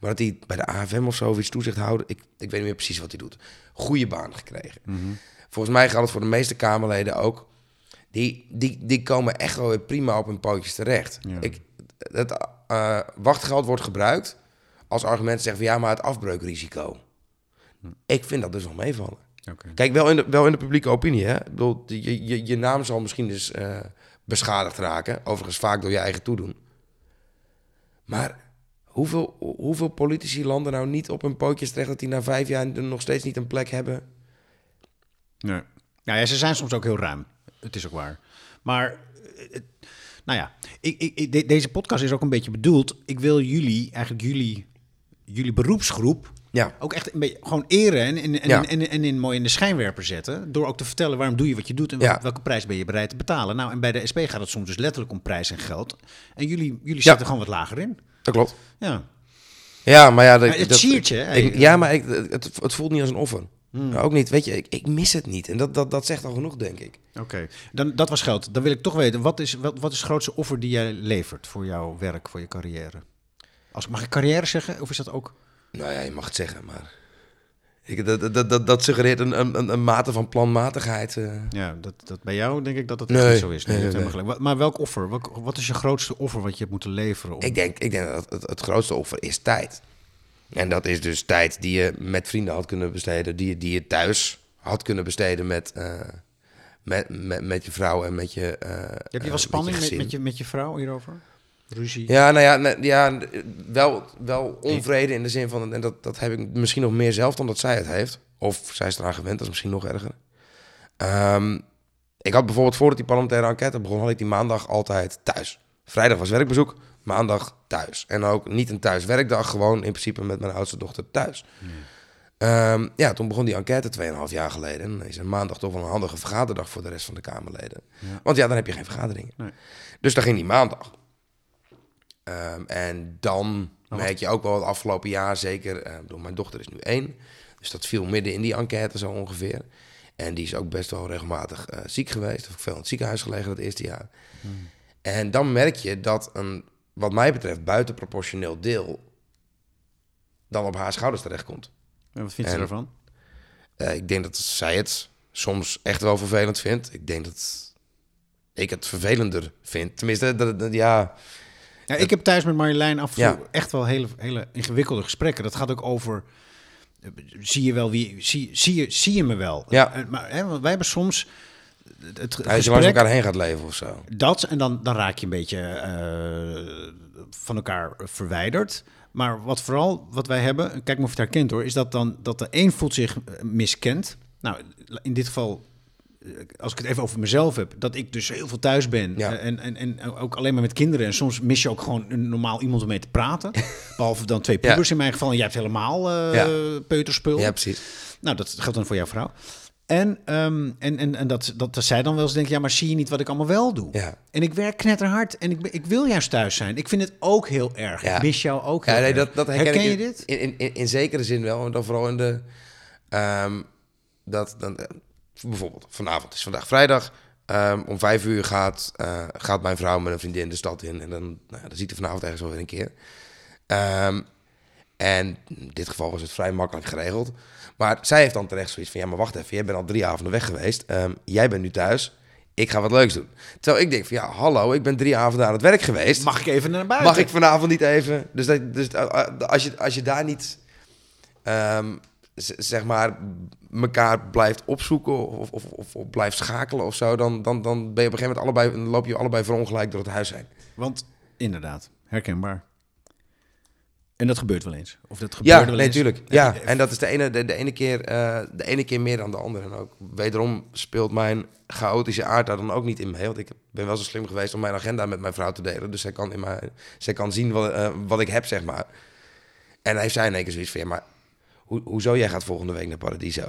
maar dat hij bij de AFM of zo of iets toezicht houden... ik, ik weet niet meer precies wat hij doet. Goede baan gekregen. Volgens mij gaat het voor de meeste Kamerleden ook... die, die, die komen echt wel weer prima op hun pootjes terecht. Ja. Ik, het eh, wachtgeld wordt gebruikt als argument zeggen... van ja, maar het afbreukrisico... Ik vind dat dus wel meevallen. Kijk, wel in de, wel in de publieke opinie. Hè? Ik bedoel, je, je, je naam zal misschien dus eh, beschadigd raken. Overigens vaak door je eigen toedoen. Maar hoeveel, hoeveel politici landen nou niet op hun pootjes terecht... dat die na vijf jaar nog steeds niet een plek hebben? Nee. Nou ja, ze zijn soms ook heel ruim. Het is ook waar. Maar, eh, nou ja, ik, ik, ik- de- deze podcast is ook een beetje bedoeld. Ik wil jullie, eigenlijk jullie, jullie beroepsgroep, Ja, ook echt een beetje gewoon eren en, en, en, Ja. en, en, en mooi in de schijnwerper zetten. Door ook te vertellen waarom doe je wat je doet en wel- Ja. welke prijs ben je bereid te betalen. Nou, en bij de SP gaat het soms dus letterlijk om prijs en geld. En jullie, jullie zitten gewoon wat lager in. dat klopt. Ja. Ja, maar ja... dat- Maar het siertje, ja, maar ik, het, het voelt niet als een offer. Hmm. Ook niet, weet je, ik, ik mis het niet. En dat, dat, dat zegt al genoeg, denk ik. Oké, dan dat was geld. Dan wil ik toch weten, wat is, wat, wat is het grootste offer die jij levert voor jouw werk, voor je carrière? Als, mag ik carrière zeggen, of is dat ook... Nou ja, je mag het zeggen, maar... Ik, dat, dat, dat, dat suggereert een, een, een mate van planmatigheid. eh. Ja, dat, dat bij jou denk ik dat dat Nee, niet zo is. Nee, nee, nee, gelijk. Maar welk offer? Wat is je grootste offer wat je hebt moeten leveren? Om... Ik denk, ik denk dat het, het grootste offer is tijd. En dat is dus tijd die je met vrienden had kunnen besteden, die je, die je thuis had kunnen besteden met, eh, met, met, met je vrouw en met je. eh, heb je wel spanning met, met, je, met je vrouw hierover? Ruzie? Ja, nou ja, ja wel, wel onvrede in de zin van, en dat, dat heb ik misschien nog meer zelf dan dat zij het heeft. Of zij is eraan gewend, dat is misschien nog erger. Ehm, ik had bijvoorbeeld voordat die parlementaire enquête begon, had ik die maandag altijd thuis. Vrijdag was werkbezoek, maandag thuis. En ook niet een thuiswerkdag, gewoon in principe met mijn oudste dochter thuis. Ehm, ja, toen begon die enquête 2,5 jaar geleden. En is een maandag toch wel een handige vergaderdag voor de rest van de Kamerleden. Ja. Want ja, dan heb je geen vergaderingen. Nee. Dus dan ging die maandag. Ehm, en dan merk je ook wel het afgelopen jaar zeker... eh, bedoel, mijn dochter is nu één. Dus dat viel midden in die enquête zo ongeveer. En die is ook best wel regelmatig eh, ziek geweest. Ook veel in het ziekenhuis gelegen dat eerste jaar. En dan merk je dat een, wat mij betreft, buitenproportioneel deel... dan op haar schouders terechtkomt. En wat vindt ze En- daarvan? Eh, ik denk dat zij het soms echt wel vervelend vindt. Ik denk dat ik het vervelender vind. Tenminste, dat, dat- ja... Ja, ik heb thuis met Marjolein af en toe Ja. echt wel hele, hele ingewikkelde gesprekken. Dat gaat ook over, eh, zie je wel wie, zie, zie, je, zie je me wel? Ja. Eh, Maar hè, want wij hebben soms het, het Als je langs gesprek, elkaar heen gaat leven of zo. dat en dan, dan raak je een beetje eh, van elkaar verwijderd. Maar wat vooral wat wij hebben, kijk maar of je het herkent hoor, is dat dan dat de een voelt zich miskend. Nou, in dit geval, als ik het even over mezelf heb, dat ik dus heel veel thuis ben Ja. eh, en, en, en ook alleen maar met kinderen. En soms mis je ook gewoon een normaal iemand om mee te praten. Behalve dan twee Ja. pubers in mijn geval. En jij hebt helemaal eh Ja. peuterspul. Ja, precies. Nou, dat geldt dan voor jouw vrouw. En, ehm, en, en, en dat, dat, dat zij dan wel eens denkt, ja, maar zie je niet wat ik allemaal wel doe? Ja. En ik werk knetterhard en ik, ik wil juist thuis zijn. Ik vind het ook heel erg. Ja. Ik mis jou ook heel Ja, nee, dat, dat herken, Herken ik je in- dit? In, in, in, in zekere zin wel. En dan vooral in de... ehm, dat, dan, eh, bijvoorbeeld, vanavond is vandaag vrijdag. ehm, om vijf uur gaat, eh, gaat mijn vrouw met een vriendin de stad in. En dan, nou, ja, dan ziet er vanavond ergens wel weer een keer. Ehm, en in dit geval was het vrij makkelijk geregeld. Maar zij heeft dan terecht zoiets van... Ja, maar wacht even. Jij bent al drie avonden weg geweest. Ehm, jij bent nu thuis. Ik ga wat leuks doen. Terwijl ik denk van... Ja, hallo. Ik ben drie avonden aan het werk geweest. Mag ik even naar buiten? Mag ik vanavond niet even? Dus, dat, dus uh, uh, als, je, als je daar niet, zeg maar, elkaar blijft opzoeken of, of, of, of blijft schakelen of zo, dan, dan, dan ben je op een gegeven moment allebei, loop je allebei verongelijk door het huis heen. Want inderdaad, herkenbaar. En dat gebeurt wel eens. Of dat gebeurt Ja, wel nee, eens. tuurlijk. Ja, en dat is de ene, de, de ene keer, eh, de ene keer meer dan de andere. En ook wederom speelt mijn chaotische aard daar dan ook niet in mee. Want ik ben wel zo slim geweest om mijn agenda met mijn vrouw te delen. Dus zij kan, in mijn, zij kan zien wat, eh, wat ik heb, zeg maar. En dan heeft zij in één keer zoiets van, ja, maar hoe, hoezo jij gaat volgende week naar Paradiso?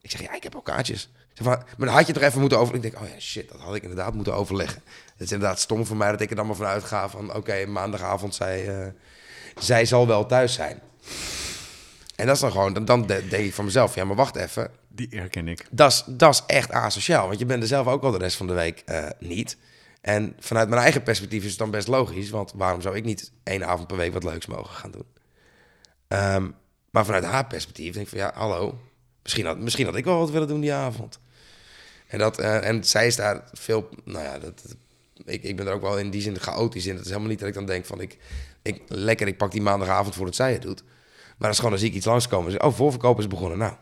Ik zeg, ja, ik heb al kaartjes. Ze Zeg van, maar dan had je toch even moeten over... Ik denk, oh ja, shit, dat had ik inderdaad moeten overleggen. Het is inderdaad stom voor mij dat ik er dan maar vanuit ga van... Oké, maandagavond, zij, eh, zij zal wel thuis zijn. En dat is dan gewoon, dan, dan de- denk ik van mezelf, ja, maar wacht even. Die herken ik. Dat is, dat is echt asociaal, want je bent er zelf ook al de rest van de week eh, niet. En vanuit mijn eigen perspectief is het dan best logisch, want waarom zou ik niet één avond per week wat leuks mogen gaan doen? Ehm, maar vanuit haar perspectief denk ik van, ja, hallo, misschien had, misschien had ik wel wat willen doen die avond. En, dat, eh, en zij is daar veel, nou ja, dat, ik, ik ben er ook wel in die zin chaotisch in. Het is helemaal niet dat ik dan denk van, ik, ik, lekker, ik pak die maandagavond voordat zij het doet. Maar dat is gewoon, zie ik iets langskomen. Oh, voorverkoop is begonnen. Nou,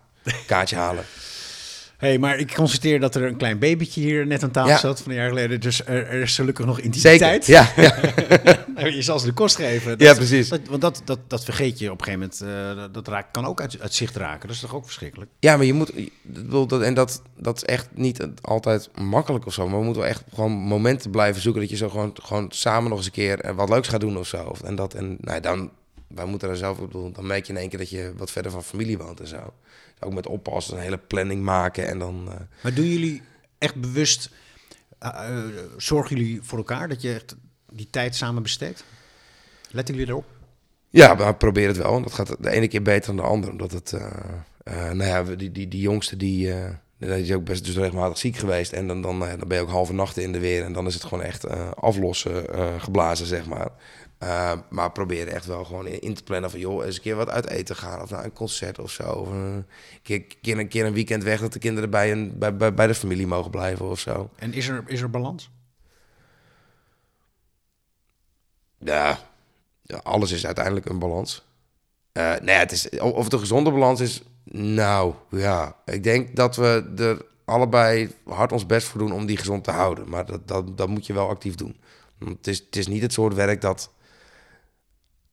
kaartje halen. Hey, maar ik constateer dat er een klein babytje hier net aan tafel Ja. zat van een jaar geleden. Dus er, er is gelukkig nog intimiteit. Zeker, ja, ja. Nou, je zal ze de kost geven. Ja, precies. Dat, want dat, dat, dat vergeet je op een gegeven moment. eh, dat- dat raakt, kan ook uit, uit zicht raken. Dat is toch ook verschrikkelijk? Ja, maar je moet, dat, en dat, dat is echt niet altijd makkelijk of zo. Maar we moeten wel echt gewoon momenten blijven zoeken dat je zo gewoon, gewoon samen nog eens een keer eh, wat leuks gaat doen of zo. En dat, en nou, dan, wij moeten er zelf, ik bedoel, dan merk je in één keer dat je wat verder van familie woont en zo. Ook met oppassen, een hele planning maken en dan... eh, Maar doen jullie echt bewust, eh, eh, zorgen jullie voor elkaar dat je echt die tijd samen besteedt? Letten jullie erop? Ja, maar probeer het wel. En dat gaat de ene keer beter dan de andere. Omdat het, nou ja, die, die, die jongste die, eh, die is ook best dus regelmatig ziek geweest. En dan, dan, dan ben je ook halve nachten in de weer. En dan is het gewoon echt aflossen, geblazen, zeg maar. Eh, maar probeer echt wel gewoon in, te plannen van... joh, eens een keer wat uit eten gaan. Of naar een concert of zo. Of een keer, keer, een keer een weekend weg... dat de kinderen bij, een, bij, bij, bij de familie mogen blijven of zo. En is er, is er balans? Ja, alles is uiteindelijk een balans. Eh nee, het is, of of het een gezonde balans is, nou ja. Ik denk dat we er allebei hard ons best voor doen om die gezond te houden. Maar dat, dat, dat moet je wel actief doen. Want het is, het is niet het soort werk dat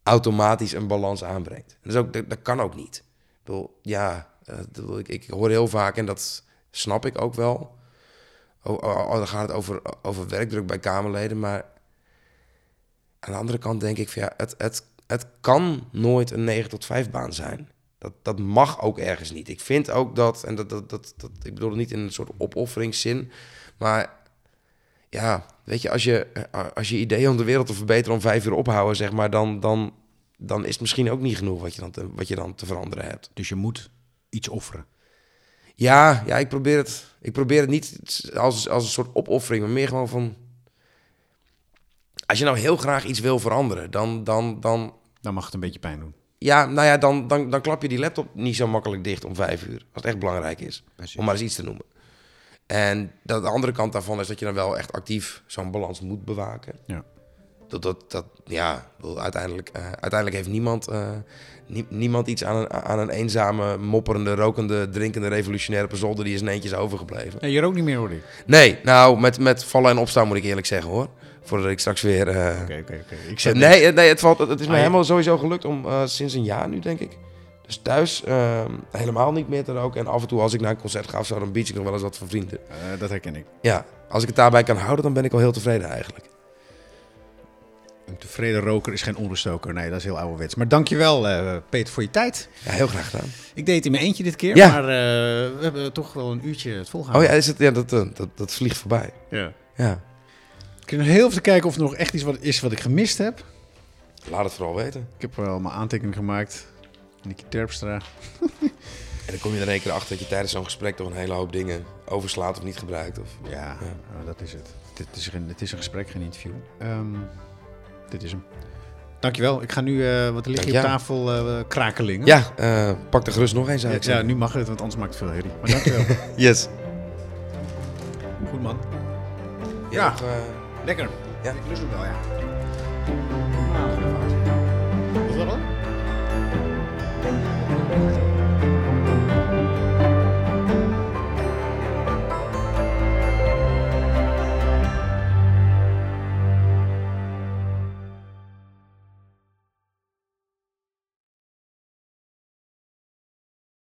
automatisch een balans aanbrengt. Dat, is ook, dat, kan ook niet. Ik ja, eh, ik ik, hoor heel vaak, en dat snap ik ook wel... Oh, dan gaat het over, over werkdruk bij Kamerleden, maar aan de andere kant denk ik van ja, het, het, het kan nooit een 9 tot 5 baan zijn. Dat, dat mag ook ergens niet. Ik vind ook dat, en dat, dat, dat, dat, ik bedoel het niet in een soort opofferingszin, maar ja, weet je, als je, eh, als je idee om de wereld te verbeteren om vijf uur ophouden, zeg maar, dan, dan, dan is het misschien ook niet genoeg wat je dan te, wat je dan te veranderen hebt. Dus je moet iets offeren. Ja, ja ik, probeer het, ik probeer het niet als, als een soort opoffering, maar meer gewoon van. Als je nou heel graag iets wil veranderen, dan, dan, dan, Dan mag het een beetje pijn doen. ja, nou ja, dan, dan, dan klap je die laptop niet zo makkelijk dicht om vijf uur. Als het echt belangrijk is. Precies. Om maar eens iets te noemen. En de, de andere kant daarvan is dat je dan wel echt actief zo'n balans moet bewaken. Ja. Dat, dat, dat ja, uiteindelijk, eh, uiteindelijk heeft niemand, eh, nie- niemand iets aan een, aan een eenzame, mopperende, rokende, drinkende, revolutionaire pezolder die is netjes overgebleven. Nee, je rookt niet meer, hoor ik. Nee, nou, met, met vallen en opstaan moet ik eerlijk zeggen hoor. Voordat ik straks weer... eh, Oké, oké, oké. Nee, nee het, valt, het is me Ah, ja. helemaal sowieso gelukt om sinds een jaar nu, denk ik. Dus thuis eh, helemaal niet meer te roken. En af en toe als ik naar een concert ga of zo, dan bied ik nog wel eens wat van vrienden. Eh, dat herken ik. Ja, als ik het daarbij kan houden, dan ben ik al heel tevreden eigenlijk. Een tevreden roker is geen onruststoker. Nee, dat is heel ouderwets. Maar dankjewel, eh Peter, voor je tijd. Ja, heel graag gedaan. Ik deed het in mijn eentje dit keer, Ja. maar eh, we hebben toch wel een uurtje het volgehouden. Oh ja, is het, ja dat, dat, dat vliegt voorbij. ja. Ja, Ik heb nog heel even kijken of er nog echt iets wat, is wat ik gemist heb. laat het vooral weten. Ik heb wel mijn aantekening gemaakt. Nicky Terpstra. En dan kom je er één keer achter dat je tijdens zo'n gesprek toch een hele hoop dingen overslaat of niet gebruikt. Of... Ja, oh, dat is het. Dit is geen, het is een gesprek, geen interview. Ehm, dit is hem. Dankjewel. Ik ga nu, eh wat er ligt hier op tafel, eh, krakelingen. Ja, eh, pak er gerust nog eens Ja, uit. ik zei, nu mag het, want anders maakt het veel herrie. Maar dankjewel. Yes. Goed man. Ja. Ja. nog, Lekker. Ja. Ik lust hem wel, ja. Nou, Thank you.